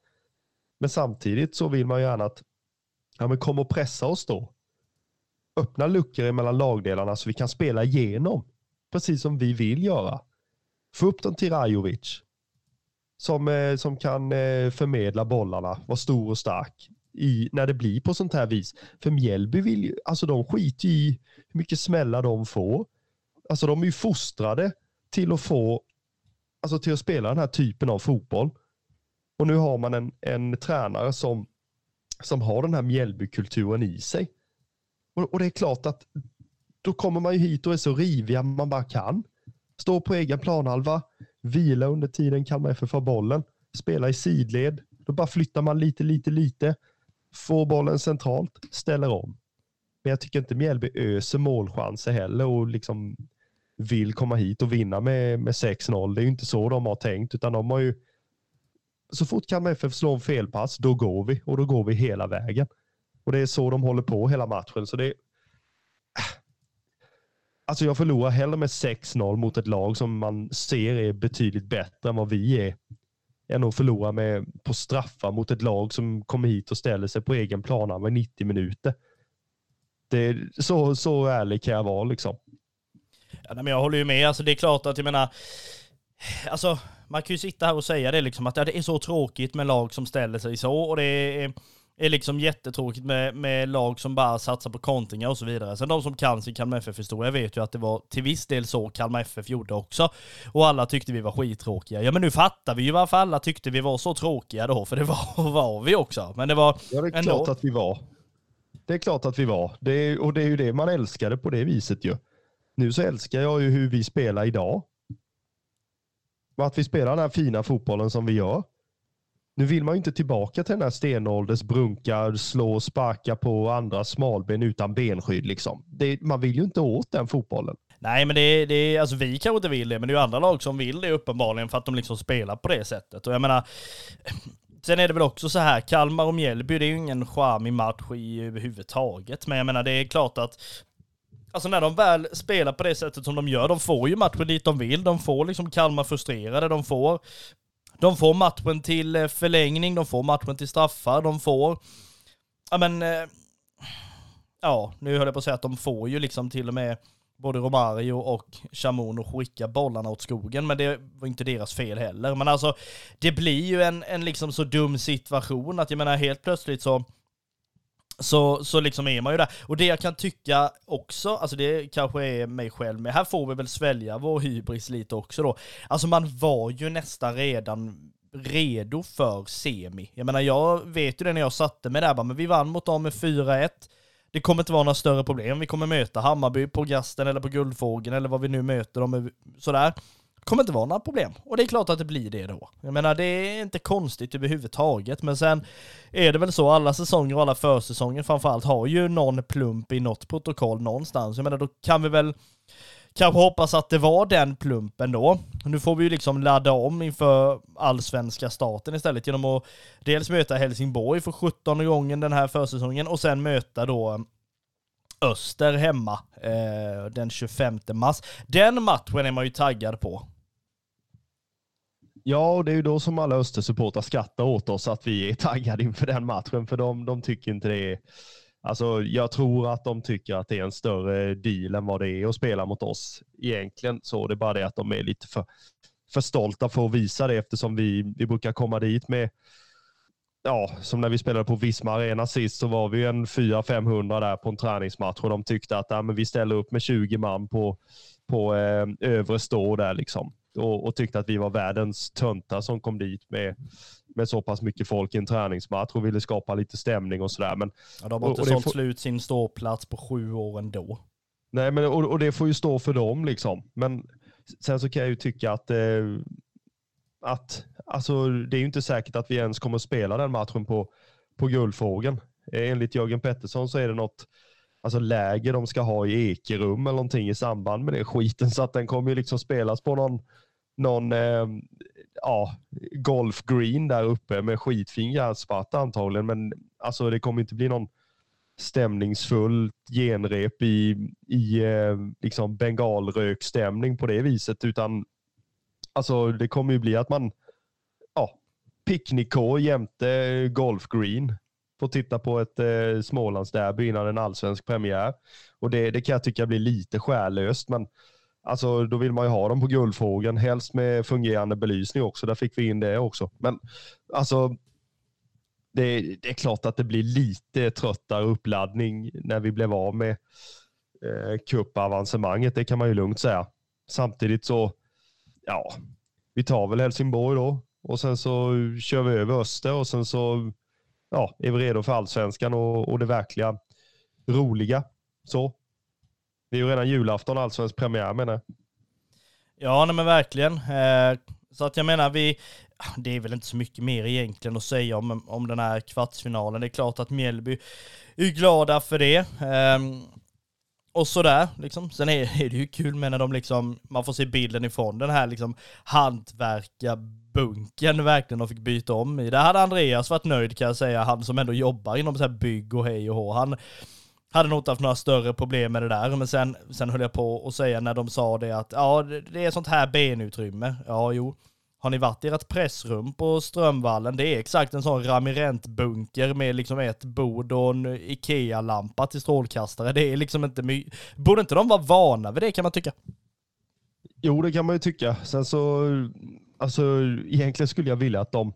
Men samtidigt så vill man ju gärna att Ja, men kom och pressa oss då. Öppna luckor mellan lagdelarna så vi kan spela igenom. Precis som vi vill göra. Få upp dem till Rajovic. Som, eh, som kan eh, förmedla bollarna, vara stor och stark. I, när det blir på sånt här vis. För Mjällby vill ju, alltså de skiter i hur mycket smällar de får. Alltså de är ju fostrade till att få, alltså till att spela den här typen av fotboll. Och nu har man en, en tränare som som har den här Mjällbykulturen i sig. Och, och, det är klart att då kommer man ju hit och är så riviga man bara kan. Stå på egen planhalva, vila under tiden Kalmar FF har bollen, spela i sidled. Då bara flyttar man lite, lite, lite. Får bollen centralt, ställer om. Men jag tycker inte Mjällby öser målchanser heller och liksom vill komma hit och vinna med, med 6-0. Det är ju inte så de har tänkt, utan de har ju så fort Kalmar FF slår en felpass, då går vi och då går vi hela vägen. Och det är så de håller på hela matchen. Så det Alltså jag förlorar hellre med 6-0 mot ett lag som man ser är betydligt bättre än vad vi är. Än att förlora med, på straffar mot ett lag som kommer hit och ställer sig på egen plan med 90 minuter. Det är, så, så ärlig kan jag vara liksom. Ja, men jag håller ju med. Alltså, det är klart att jag menar, alltså man kan ju sitta här och säga det liksom att ja, det är så tråkigt med lag som ställer sig så och det är, är liksom jättetråkigt med, med lag som bara satsar på kontringar och så vidare. Sen de som kan sin Kalmar FF-historia vet ju att det var till viss del så Kalmar FF gjorde också. Och alla tyckte vi var skittråkiga. Ja men nu fattar vi ju varför alla tyckte vi var så tråkiga då, för det var, [LAUGHS] var vi också. Men det var Ja det är ändå... klart att vi var. Det är klart att vi var. Det är, och det är ju det man älskade på det viset ju. Nu så älskar jag ju hur vi spelar idag att vi spelar den här fina fotbollen som vi gör. Nu vill man ju inte tillbaka till den här stenålders brunka, slå och sparka på andra smalben utan benskydd. Liksom. Det, man vill ju inte åt den fotbollen. Nej, men det, det alltså vi kanske inte vill det, men det är ju andra lag som vill det uppenbarligen för att de liksom spelar på det sättet. Och jag menar, [SNIFFS] sen är det väl också så här, Kalmar och Mjällby, det är ju ingen charmig match i överhuvudtaget. Men jag menar, det är klart att Alltså när de väl spelar på det sättet som de gör, de får ju matchen dit de vill, de får liksom Kalmar frustrerade, de får De får matchen till eh, förlängning, de får matchen till straffar, de får... Ja men... Eh, ja, nu höll jag på att säga att de får ju liksom till och med både Romario och Chamon att skicka bollarna åt skogen, men det var inte deras fel heller. Men alltså, det blir ju en, en liksom så dum situation att jag menar helt plötsligt så så, så liksom är man ju där. Och det jag kan tycka också, alltså det kanske är mig själv, men här får vi väl svälja vår hybris lite också då. Alltså man var ju nästan redan redo för semi. Jag menar, jag vet ju det när jag satte mig där, bara, men vi vann mot dem med 4-1. Det kommer inte vara några större problem. Vi kommer möta Hammarby på Gasten eller på Guldfågeln eller vad vi nu möter dem sådär. Kommer inte vara några problem. Och det är klart att det blir det då. Jag menar, det är inte konstigt överhuvudtaget. Men sen är det väl så, alla säsonger och alla försäsonger framförallt har ju någon plump i något protokoll någonstans. Jag menar, då kan vi väl kanske hoppas att det var den plumpen då. Nu får vi ju liksom ladda om inför allsvenska starten istället genom att dels möta Helsingborg för 17 gången den här försäsongen och sen möta då eh, Öster hemma eh, den 25 mars. Den matchen är man ju taggad på. Ja, och det är ju då som alla Östersupportrar skrattar åt oss att vi är taggade inför den matchen, för de, de tycker inte det är Alltså, jag tror att de tycker att det är en större deal än vad det är att spela mot oss egentligen. Så det är bara det att de är lite för, för stolta för att visa det eftersom vi, vi brukar komma dit med, ja, som när vi spelade på Visma Arena sist så var vi en 400-500 där på en träningsmatch och de tyckte att ja, men vi ställer upp med 20 man på, på eh, övre stå där liksom. Och, och, tyckte att vi var världens töntar som kom dit med med så pass mycket folk i en träningsmatch och ville skapa lite stämning och sådär. Men, ja, de har inte sålt får... slut sin ståplats på sju år ändå. Nej, men, och, och, det får ju stå för dem liksom. Men sen så kan jag ju tycka att, eh, att alltså, det är ju inte säkert att vi ens kommer spela den matchen på, på Guldfågeln. Enligt Jörgen Pettersson så är det något alltså läger de ska ha i Ekerum eller någonting i samband med det skiten. Så att den kommer ju liksom spelas på någon, någon eh, ja, golf green där uppe med skitfin gräsmatta antagligen. Men alltså det kommer inte bli någon stämningsfullt genrep i, i eh, liksom bengalrökstämning på det viset. Utan alltså det kommer ju bli att man ja, picknickkår jämte golfgreen får titta på ett eh, Smålandsderby innan en allsvensk premiär. Och det, det kan jag tycka blir lite skärlöst. Men Alltså då vill man ju ha dem på Guldfågeln, helst med fungerande belysning också. Där fick vi in det också. Men alltså, det, det är klart att det blir lite tröttare uppladdning när vi blev av med eh, cupavancemanget. Det kan man ju lugnt säga. Samtidigt så, ja, vi tar väl Helsingborg då och sen så kör vi över Öster och sen så ja, är vi redo för allsvenskan och, och det verkliga roliga. Så det är ju redan julafton, allsvensk premiär menar jag. Ja, nej men verkligen. Eh, så att jag menar, vi, det är väl inte så mycket mer egentligen att säga om, om den här kvartsfinalen. Det är klart att Mjällby är glada för det. Ehm, och sådär, liksom. Sen är, är, det ju kul med när de liksom, man får se bilden ifrån den här liksom hantverkarbunken verkligen de fick byta om i. Där hade Andreas varit nöjd kan jag säga, han som ändå jobbar inom så här bygg och hej och hå. Han, hade nog inte haft några större problem med det där, men sen, sen höll jag på att säga när de sa det att ja, det är sånt här benutrymme. Ja, jo. Har ni varit i ert pressrum på Strömvallen? Det är exakt en sån ramirentbunker med liksom ett bord och en Ikea-lampa till strålkastare. Det är liksom inte my- Borde inte de vara vana vid det kan man tycka? Jo, det kan man ju tycka. Sen så, alltså egentligen skulle jag vilja att de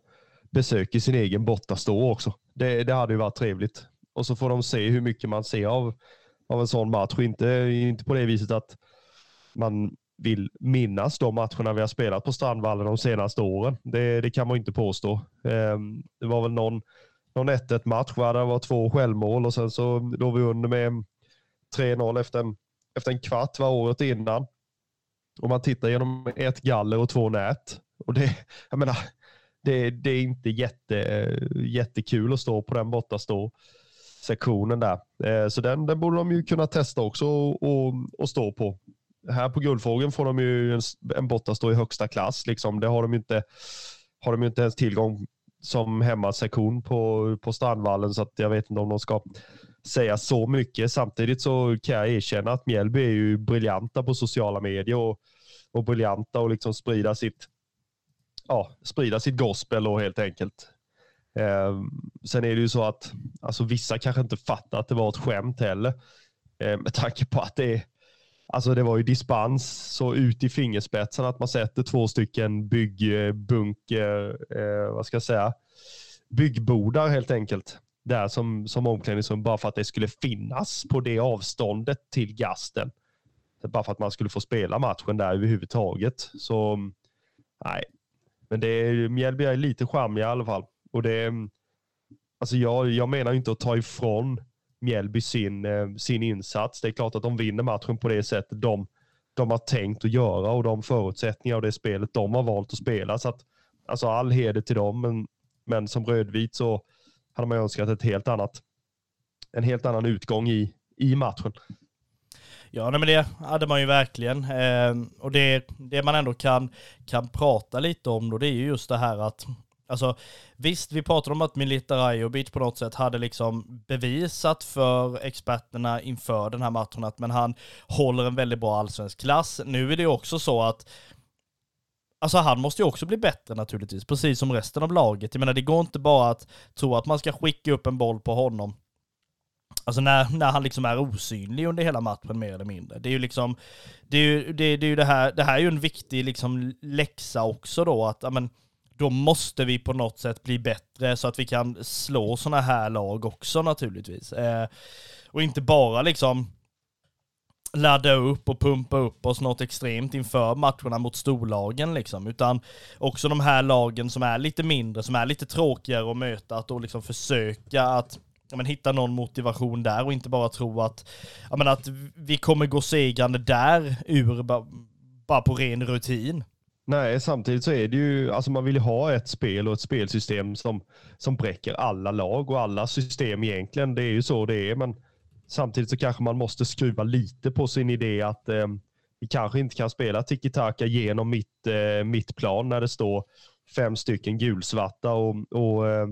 besöker sin egen bortastå också. Det, det hade ju varit trevligt och så får de se hur mycket man ser av, av en sån match. Inte, inte på det viset att man vill minnas de matcherna vi har spelat på Strandvallen de senaste åren. Det, det kan man inte påstå. Um, det var väl någon, någon 1-1 match där det var två självmål och sen så låg vi under med 3-0 efter en, efter en kvart var året innan. Och man tittar genom ett galler och två nät. Och det, jag menar, det, det är inte jätte, jättekul att stå på den borta stå sektionen där. Eh, så den, den borde de ju kunna testa också och, och, och stå på. Här på Guldfågeln får de ju en, en botta stå i högsta klass. Liksom. Det har de ju inte, har de inte ens tillgång som hemmasektion på, på Strandvallen så att jag vet inte om de ska säga så mycket. Samtidigt så kan jag erkänna att Mjällby är ju briljanta på sociala medier och, och briljanta och liksom sprida sitt, ja, sprida sitt gospel och helt enkelt. Eh, sen är det ju så att alltså, vissa kanske inte fattar att det var ett skämt heller. Eh, med tanke på att det Alltså det var ju dispens så ut i fingerspetsen att man sätter två stycken byggbunker, eh, eh, eh, vad ska jag säga, byggbodar helt enkelt. Där som, som omklädningsrum bara för att det skulle finnas på det avståndet till gasten. Bara för att man skulle få spela matchen där överhuvudtaget. Så nej, men det är, Mjällby är lite charmiga i alla fall. Och det, mm, alltså jag, jag menar inte att ta ifrån Mjällby sin, eh, sin insats. Det är klart att de vinner matchen på det sättet de, de har tänkt att göra och de förutsättningar och det spelet de har valt att spela. Så att, alltså all heder till dem, men, men som rödvit så hade man önskat ett helt annat, en helt annan utgång i, i matchen. Ja, men det hade man ju verkligen. Eh, och det, det man ändå kan, kan prata lite om då, det är ju just det här att Alltså visst, vi pratade om att Milita Rajovic på något sätt hade liksom bevisat för experterna inför den här matchen att men han håller en väldigt bra allsvensk klass. Nu är det ju också så att Alltså han måste ju också bli bättre naturligtvis, precis som resten av laget. Jag menar det går inte bara att tro att man ska skicka upp en boll på honom. Alltså när, när han liksom är osynlig under hela matchen mer eller mindre. Det är ju liksom, det är ju det, det, är ju det här, det här är ju en viktig liksom läxa också då att, ja men, då måste vi på något sätt bli bättre så att vi kan slå sådana här lag också naturligtvis. Eh, och inte bara liksom ladda upp och pumpa upp oss något extremt inför matcherna mot storlagen liksom, utan också de här lagen som är lite mindre, som är lite tråkigare att möta, att då liksom försöka att ja, men, hitta någon motivation där och inte bara tro att, ja, men, att vi kommer gå segrande där ur bara på ren rutin. Nej, samtidigt så är det ju, alltså man vill ju ha ett spel och ett spelsystem som, som bräcker alla lag och alla system egentligen. Det är ju så det är, men samtidigt så kanske man måste skruva lite på sin idé att eh, vi kanske inte kan spela tiki-taka genom mitt, eh, mitt plan när det står fem stycken gulsvarta och, och eh,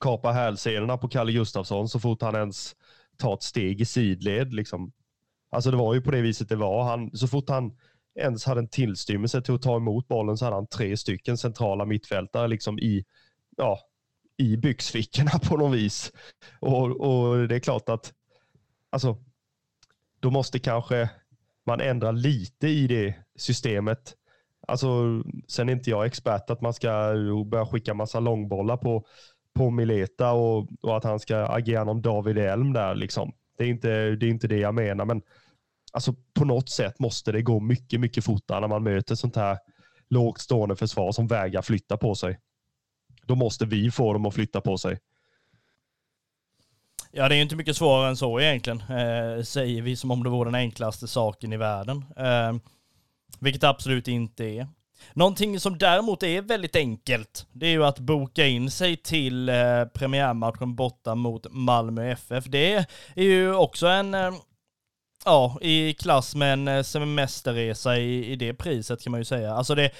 kapa hälsenorna på Kalle Gustafsson så fort han ens tar ett steg i sidled. Liksom. Alltså det var ju på det viset det var. Han, så fort han ens hade en tillstymmelse till att ta emot bollen så hade han tre stycken centrala mittfältare liksom i, ja, i byxfickorna [LAUGHS] på något vis. Och, och det är klart att alltså, då måste kanske man ändra lite i det systemet. Alltså, sen är inte jag expert att man ska börja skicka massa långbollar på, på Mileta och, och att han ska agera någon David Elm där. Liksom. Det, är inte, det är inte det jag menar, men alltså på något sätt måste det gå mycket, mycket fortare när man möter sånt här lågt stående försvar som vägrar flytta på sig. Då måste vi få dem att flytta på sig. Ja, det är ju inte mycket svårare än så egentligen, eh, säger vi som om det vore den enklaste saken i världen. Eh, vilket det absolut inte är. Någonting som däremot är väldigt enkelt, det är ju att boka in sig till eh, premiärmatchen borta mot Malmö FF. Det är ju också en, eh, Ja, i klass med en eh, semesterresa i, i det priset kan man ju säga. Alltså det,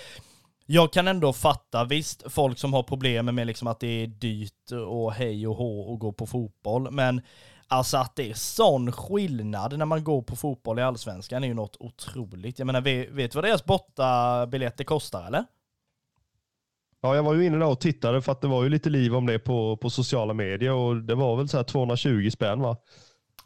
jag kan ändå fatta, visst, folk som har problem med liksom att det är dyrt och hej och hå och gå på fotboll, men alltså att det är sån skillnad när man går på fotboll i allsvenskan är ju något otroligt. Jag menar, vet, vet du vad deras bortabiljetter kostar eller? Ja, jag var ju inne där och tittade för att det var ju lite liv om det på, på sociala medier och det var väl så här 220 spänn va?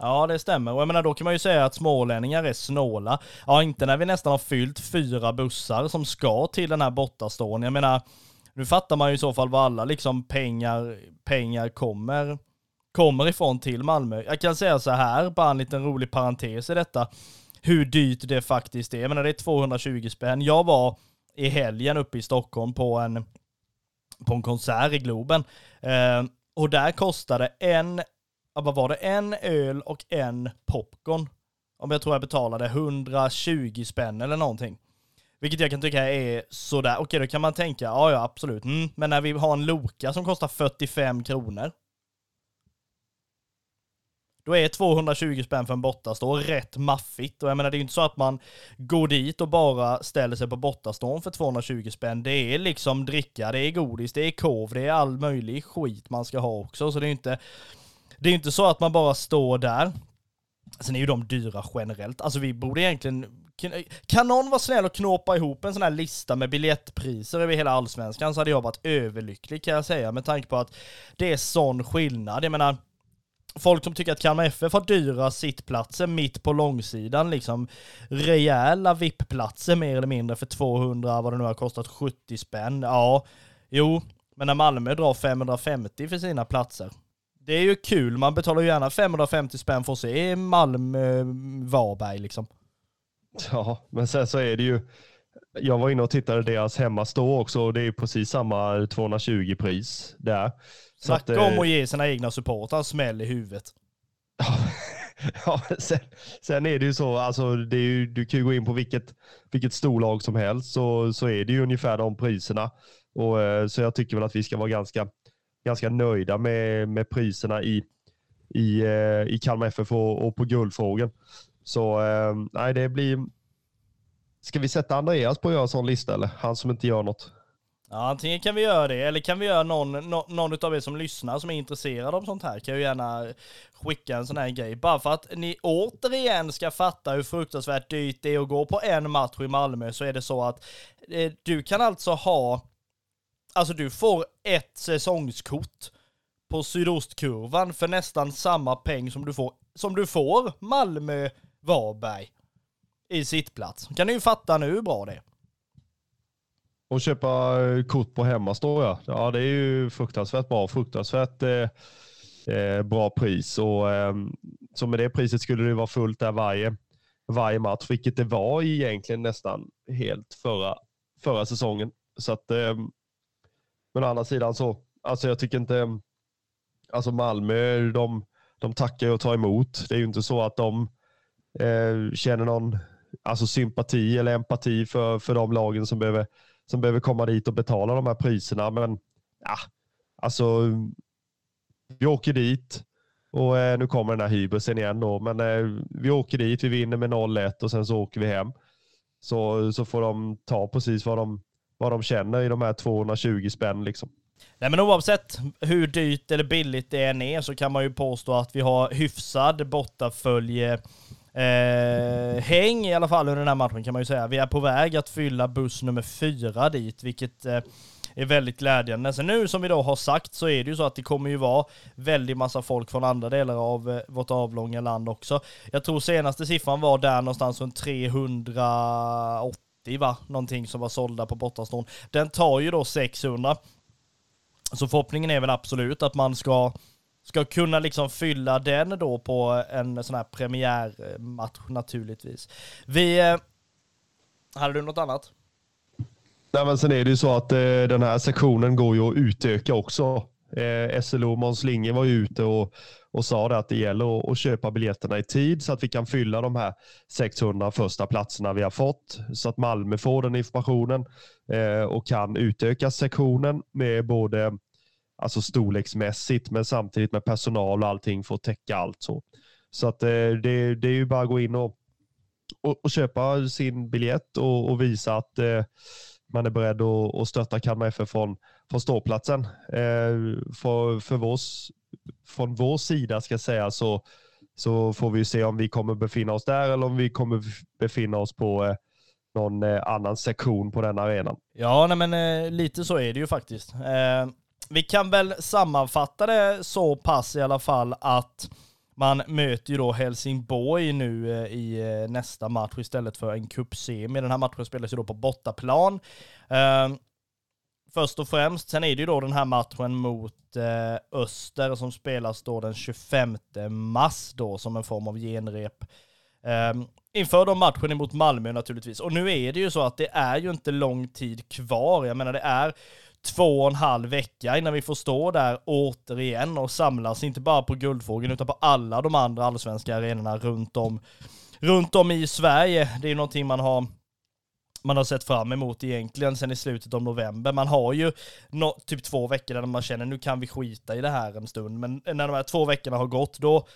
Ja, det stämmer. Och jag menar, då kan man ju säga att smålänningar är snåla. Ja, inte när vi nästan har fyllt fyra bussar som ska till den här bortastående. Jag menar, nu fattar man ju i så fall vad alla liksom pengar, pengar kommer, kommer ifrån till Malmö. Jag kan säga så här, bara en liten rolig parentes i detta, hur dyrt det faktiskt är. Jag menar, det är 220 spänn. Jag var i helgen uppe i Stockholm på en, på en konsert i Globen. Eh, och där kostade en vad var det, en öl och en popcorn. Om jag tror jag betalade 120 spänn eller någonting. Vilket jag kan tycka är sådär, okej då kan man tänka, ja ja absolut, mm. men när vi har en Loka som kostar 45 kronor. Då är 220 spänn för en bortastå rätt maffigt. Och jag menar det är ju inte så att man går dit och bara ställer sig på bortastån för 220 spänn. Det är liksom dricka, det är godis, det är kov, det är all möjlig skit man ska ha också. Så det är ju inte, det är ju inte så att man bara står där. Sen är ju de dyra generellt. Alltså vi borde egentligen Kan någon vara snäll och knåpa ihop en sån här lista med biljettpriser över hela allsvenskan så hade jag varit överlycklig kan jag säga med tanke på att det är sån skillnad. Jag menar, folk som tycker att Kalmar FF har dyra sittplatser mitt på långsidan, liksom rejäla VIP-platser mer eller mindre för 200, vad det nu har kostat, 70 spänn. Ja, jo, men när Malmö drar 550 för sina platser, det är ju kul, man betalar ju gärna 550 spänn för att se Malmö-Varberg liksom. Ja, men sen så är det ju, jag var inne och tittade deras hemmastå också och det är precis samma 220 pris där. Snacka att, om att ge sina egna supportrar smäll i huvudet. ja, [LAUGHS] sen, sen, är det ju så, alltså det är ju, du kan ju gå in på vilket, vilket storlag som helst så, så är det ju ungefär de priserna. Och, eh, så jag tycker väl att vi ska vara ganska, ganska nöjda med, med priserna i, i, eh, i Kalmar FF och, och på guldfrågan. Så eh, nej, det blir... Ska vi sätta Andreas på att göra en sån lista eller? Han som inte gör något. Ja, antingen kan vi göra det, eller kan vi göra någon, no, någon av er som lyssnar som är intresserad av sånt här, kan ju gärna skicka en sån här grej. Bara för att ni återigen ska fatta hur fruktansvärt dyrt det är att gå på en match i Malmö, så är det så att eh, du kan alltså ha, alltså du får ett säsongskort på sydostkurvan för nästan samma peng som du får, som du får Malmö-Varberg i sittplats. Kan ni ju fatta nu hur bra det är. Och köpa eh, kort på hemmastå ja. Ja det är ju fruktansvärt bra. Fruktansvärt eh, eh, bra pris. Och, eh, så med det priset skulle det vara fullt där varje, varje match. Vilket det var egentligen nästan helt förra, förra säsongen. Så att, eh, men å andra sidan så, alltså jag tycker inte, alltså Malmö, de, de tackar och tar emot. Det är ju inte så att de eh, känner någon alltså sympati eller empati för, för de lagen som behöver som behöver komma dit och betala de här priserna. Men ja, alltså, vi åker dit och eh, nu kommer den här hybrisen igen då. Men eh, vi åker dit, vi vinner med 0-1 och sen så åker vi hem. Så, så får de ta precis vad de, vad de känner i de här 220 spänn liksom. Nej men oavsett hur dyrt eller billigt det än är så kan man ju påstå att vi har hyfsad bortafölje Eh, häng i alla fall under den här matchen kan man ju säga. Vi är på väg att fylla buss nummer fyra dit, vilket eh, är väldigt glädjande. Sen nu som vi då har sagt så är det ju så att det kommer ju vara väldigt massa folk från andra delar av eh, vårt avlånga land också. Jag tror senaste siffran var där någonstans runt 380 va? Någonting som var sålda på bortaston. Den tar ju då 600. Så förhoppningen är väl absolut att man ska ska kunna liksom fylla den då på en sån här premiärmatch naturligtvis. Vi... Eh, hade du något annat? Nej, men sen är det ju så att eh, den här sektionen går ju att utöka också. Eh, SLO Måns Linge var ju ute och, och sa det att det gäller att, att, köpa biljetterna i tid så att vi kan fylla de här 600 första platserna vi har fått. Så att Malmö får den informationen eh, och kan utöka sektionen med både alltså storleksmässigt, men samtidigt med personal och allting för att täcka allt. Så, så att, eh, det, det är ju bara att gå in och, och, och köpa sin biljett och, och visa att eh, man är beredd att, att stötta Kalmar FF från, från ståplatsen. Eh, för, för vår, från vår sida ska jag säga så, så får vi se om vi kommer befinna oss där eller om vi kommer befinna oss på eh, någon eh, annan sektion på den arenan. Ja, nej, men eh, lite så är det ju faktiskt. Eh, vi kan väl sammanfatta det så pass i alla fall att man möter ju då Helsingborg nu eh, i eh, nästa match istället för en cupsemi. Den här matchen spelas ju då på bortaplan. Eh, Först och främst, sen är det ju då den här matchen mot eh, Öster som spelas då den 25 mars då som en form av genrep. Ehm, inför då matchen emot Malmö naturligtvis. Och nu är det ju så att det är ju inte lång tid kvar. Jag menar det är två och en halv vecka innan vi får stå där återigen och samlas, inte bara på Guldfågeln utan på alla de andra allsvenska arenorna runt om, runt om i Sverige. Det är någonting man har man har sett fram emot egentligen sen i slutet av november. Man har ju no, typ två veckor där man känner nu kan vi skita i det här en stund, men när de här två veckorna har gått då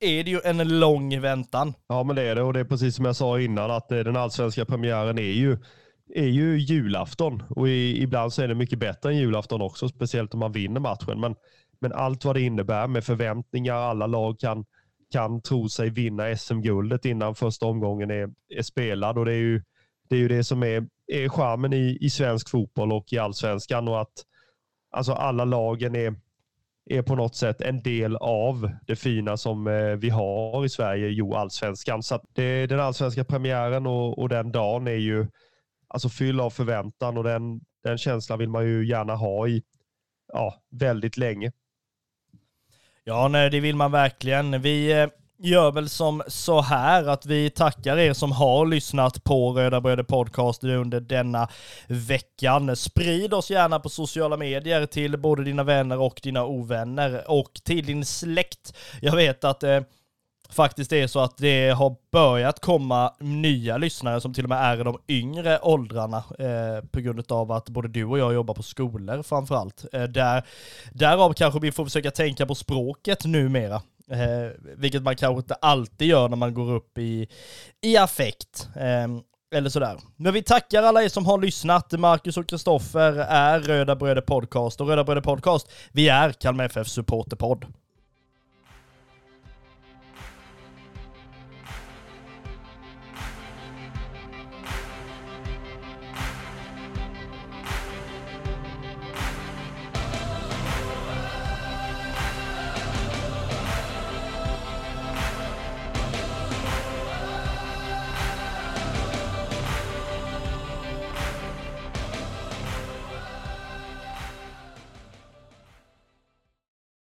är det ju en lång väntan. Ja men det är det och det är precis som jag sa innan att eh, den allsvenska premiären är ju är ju julafton och i, ibland så är det mycket bättre än julafton också, speciellt om man vinner matchen. Men, men allt vad det innebär med förväntningar, alla lag kan, kan tro sig vinna SM-guldet innan första omgången är, är spelad. Och det är ju det, är ju det som är, är charmen i, i svensk fotboll och i allsvenskan. Och att alltså alla lagen är, är på något sätt en del av det fina som eh, vi har i Sverige, jo allsvenskan. Så det, den allsvenska premiären och, och den dagen är ju alltså fylld av förväntan och den, den känslan vill man ju gärna ha i ja, väldigt länge. Ja, nej, det vill man verkligen. Vi eh, gör väl som så här att vi tackar er som har lyssnat på Röda Bröder Podcast under denna veckan. Sprid oss gärna på sociala medier till både dina vänner och dina ovänner och till din släkt. Jag vet att eh, faktiskt är så att det har börjat komma nya lyssnare som till och med är i de yngre åldrarna eh, på grund av att både du och jag jobbar på skolor framförallt. Eh, där, därav kanske vi får försöka tänka på språket numera. Eh, vilket man kanske inte alltid gör när man går upp i, i affekt. Eh, eller sådär. Men vi tackar alla er som har lyssnat. Marcus och Kristoffer är Röda Bröder Podcast och Röda Bröder Podcast, vi är Kalmar FF Supporterpodd.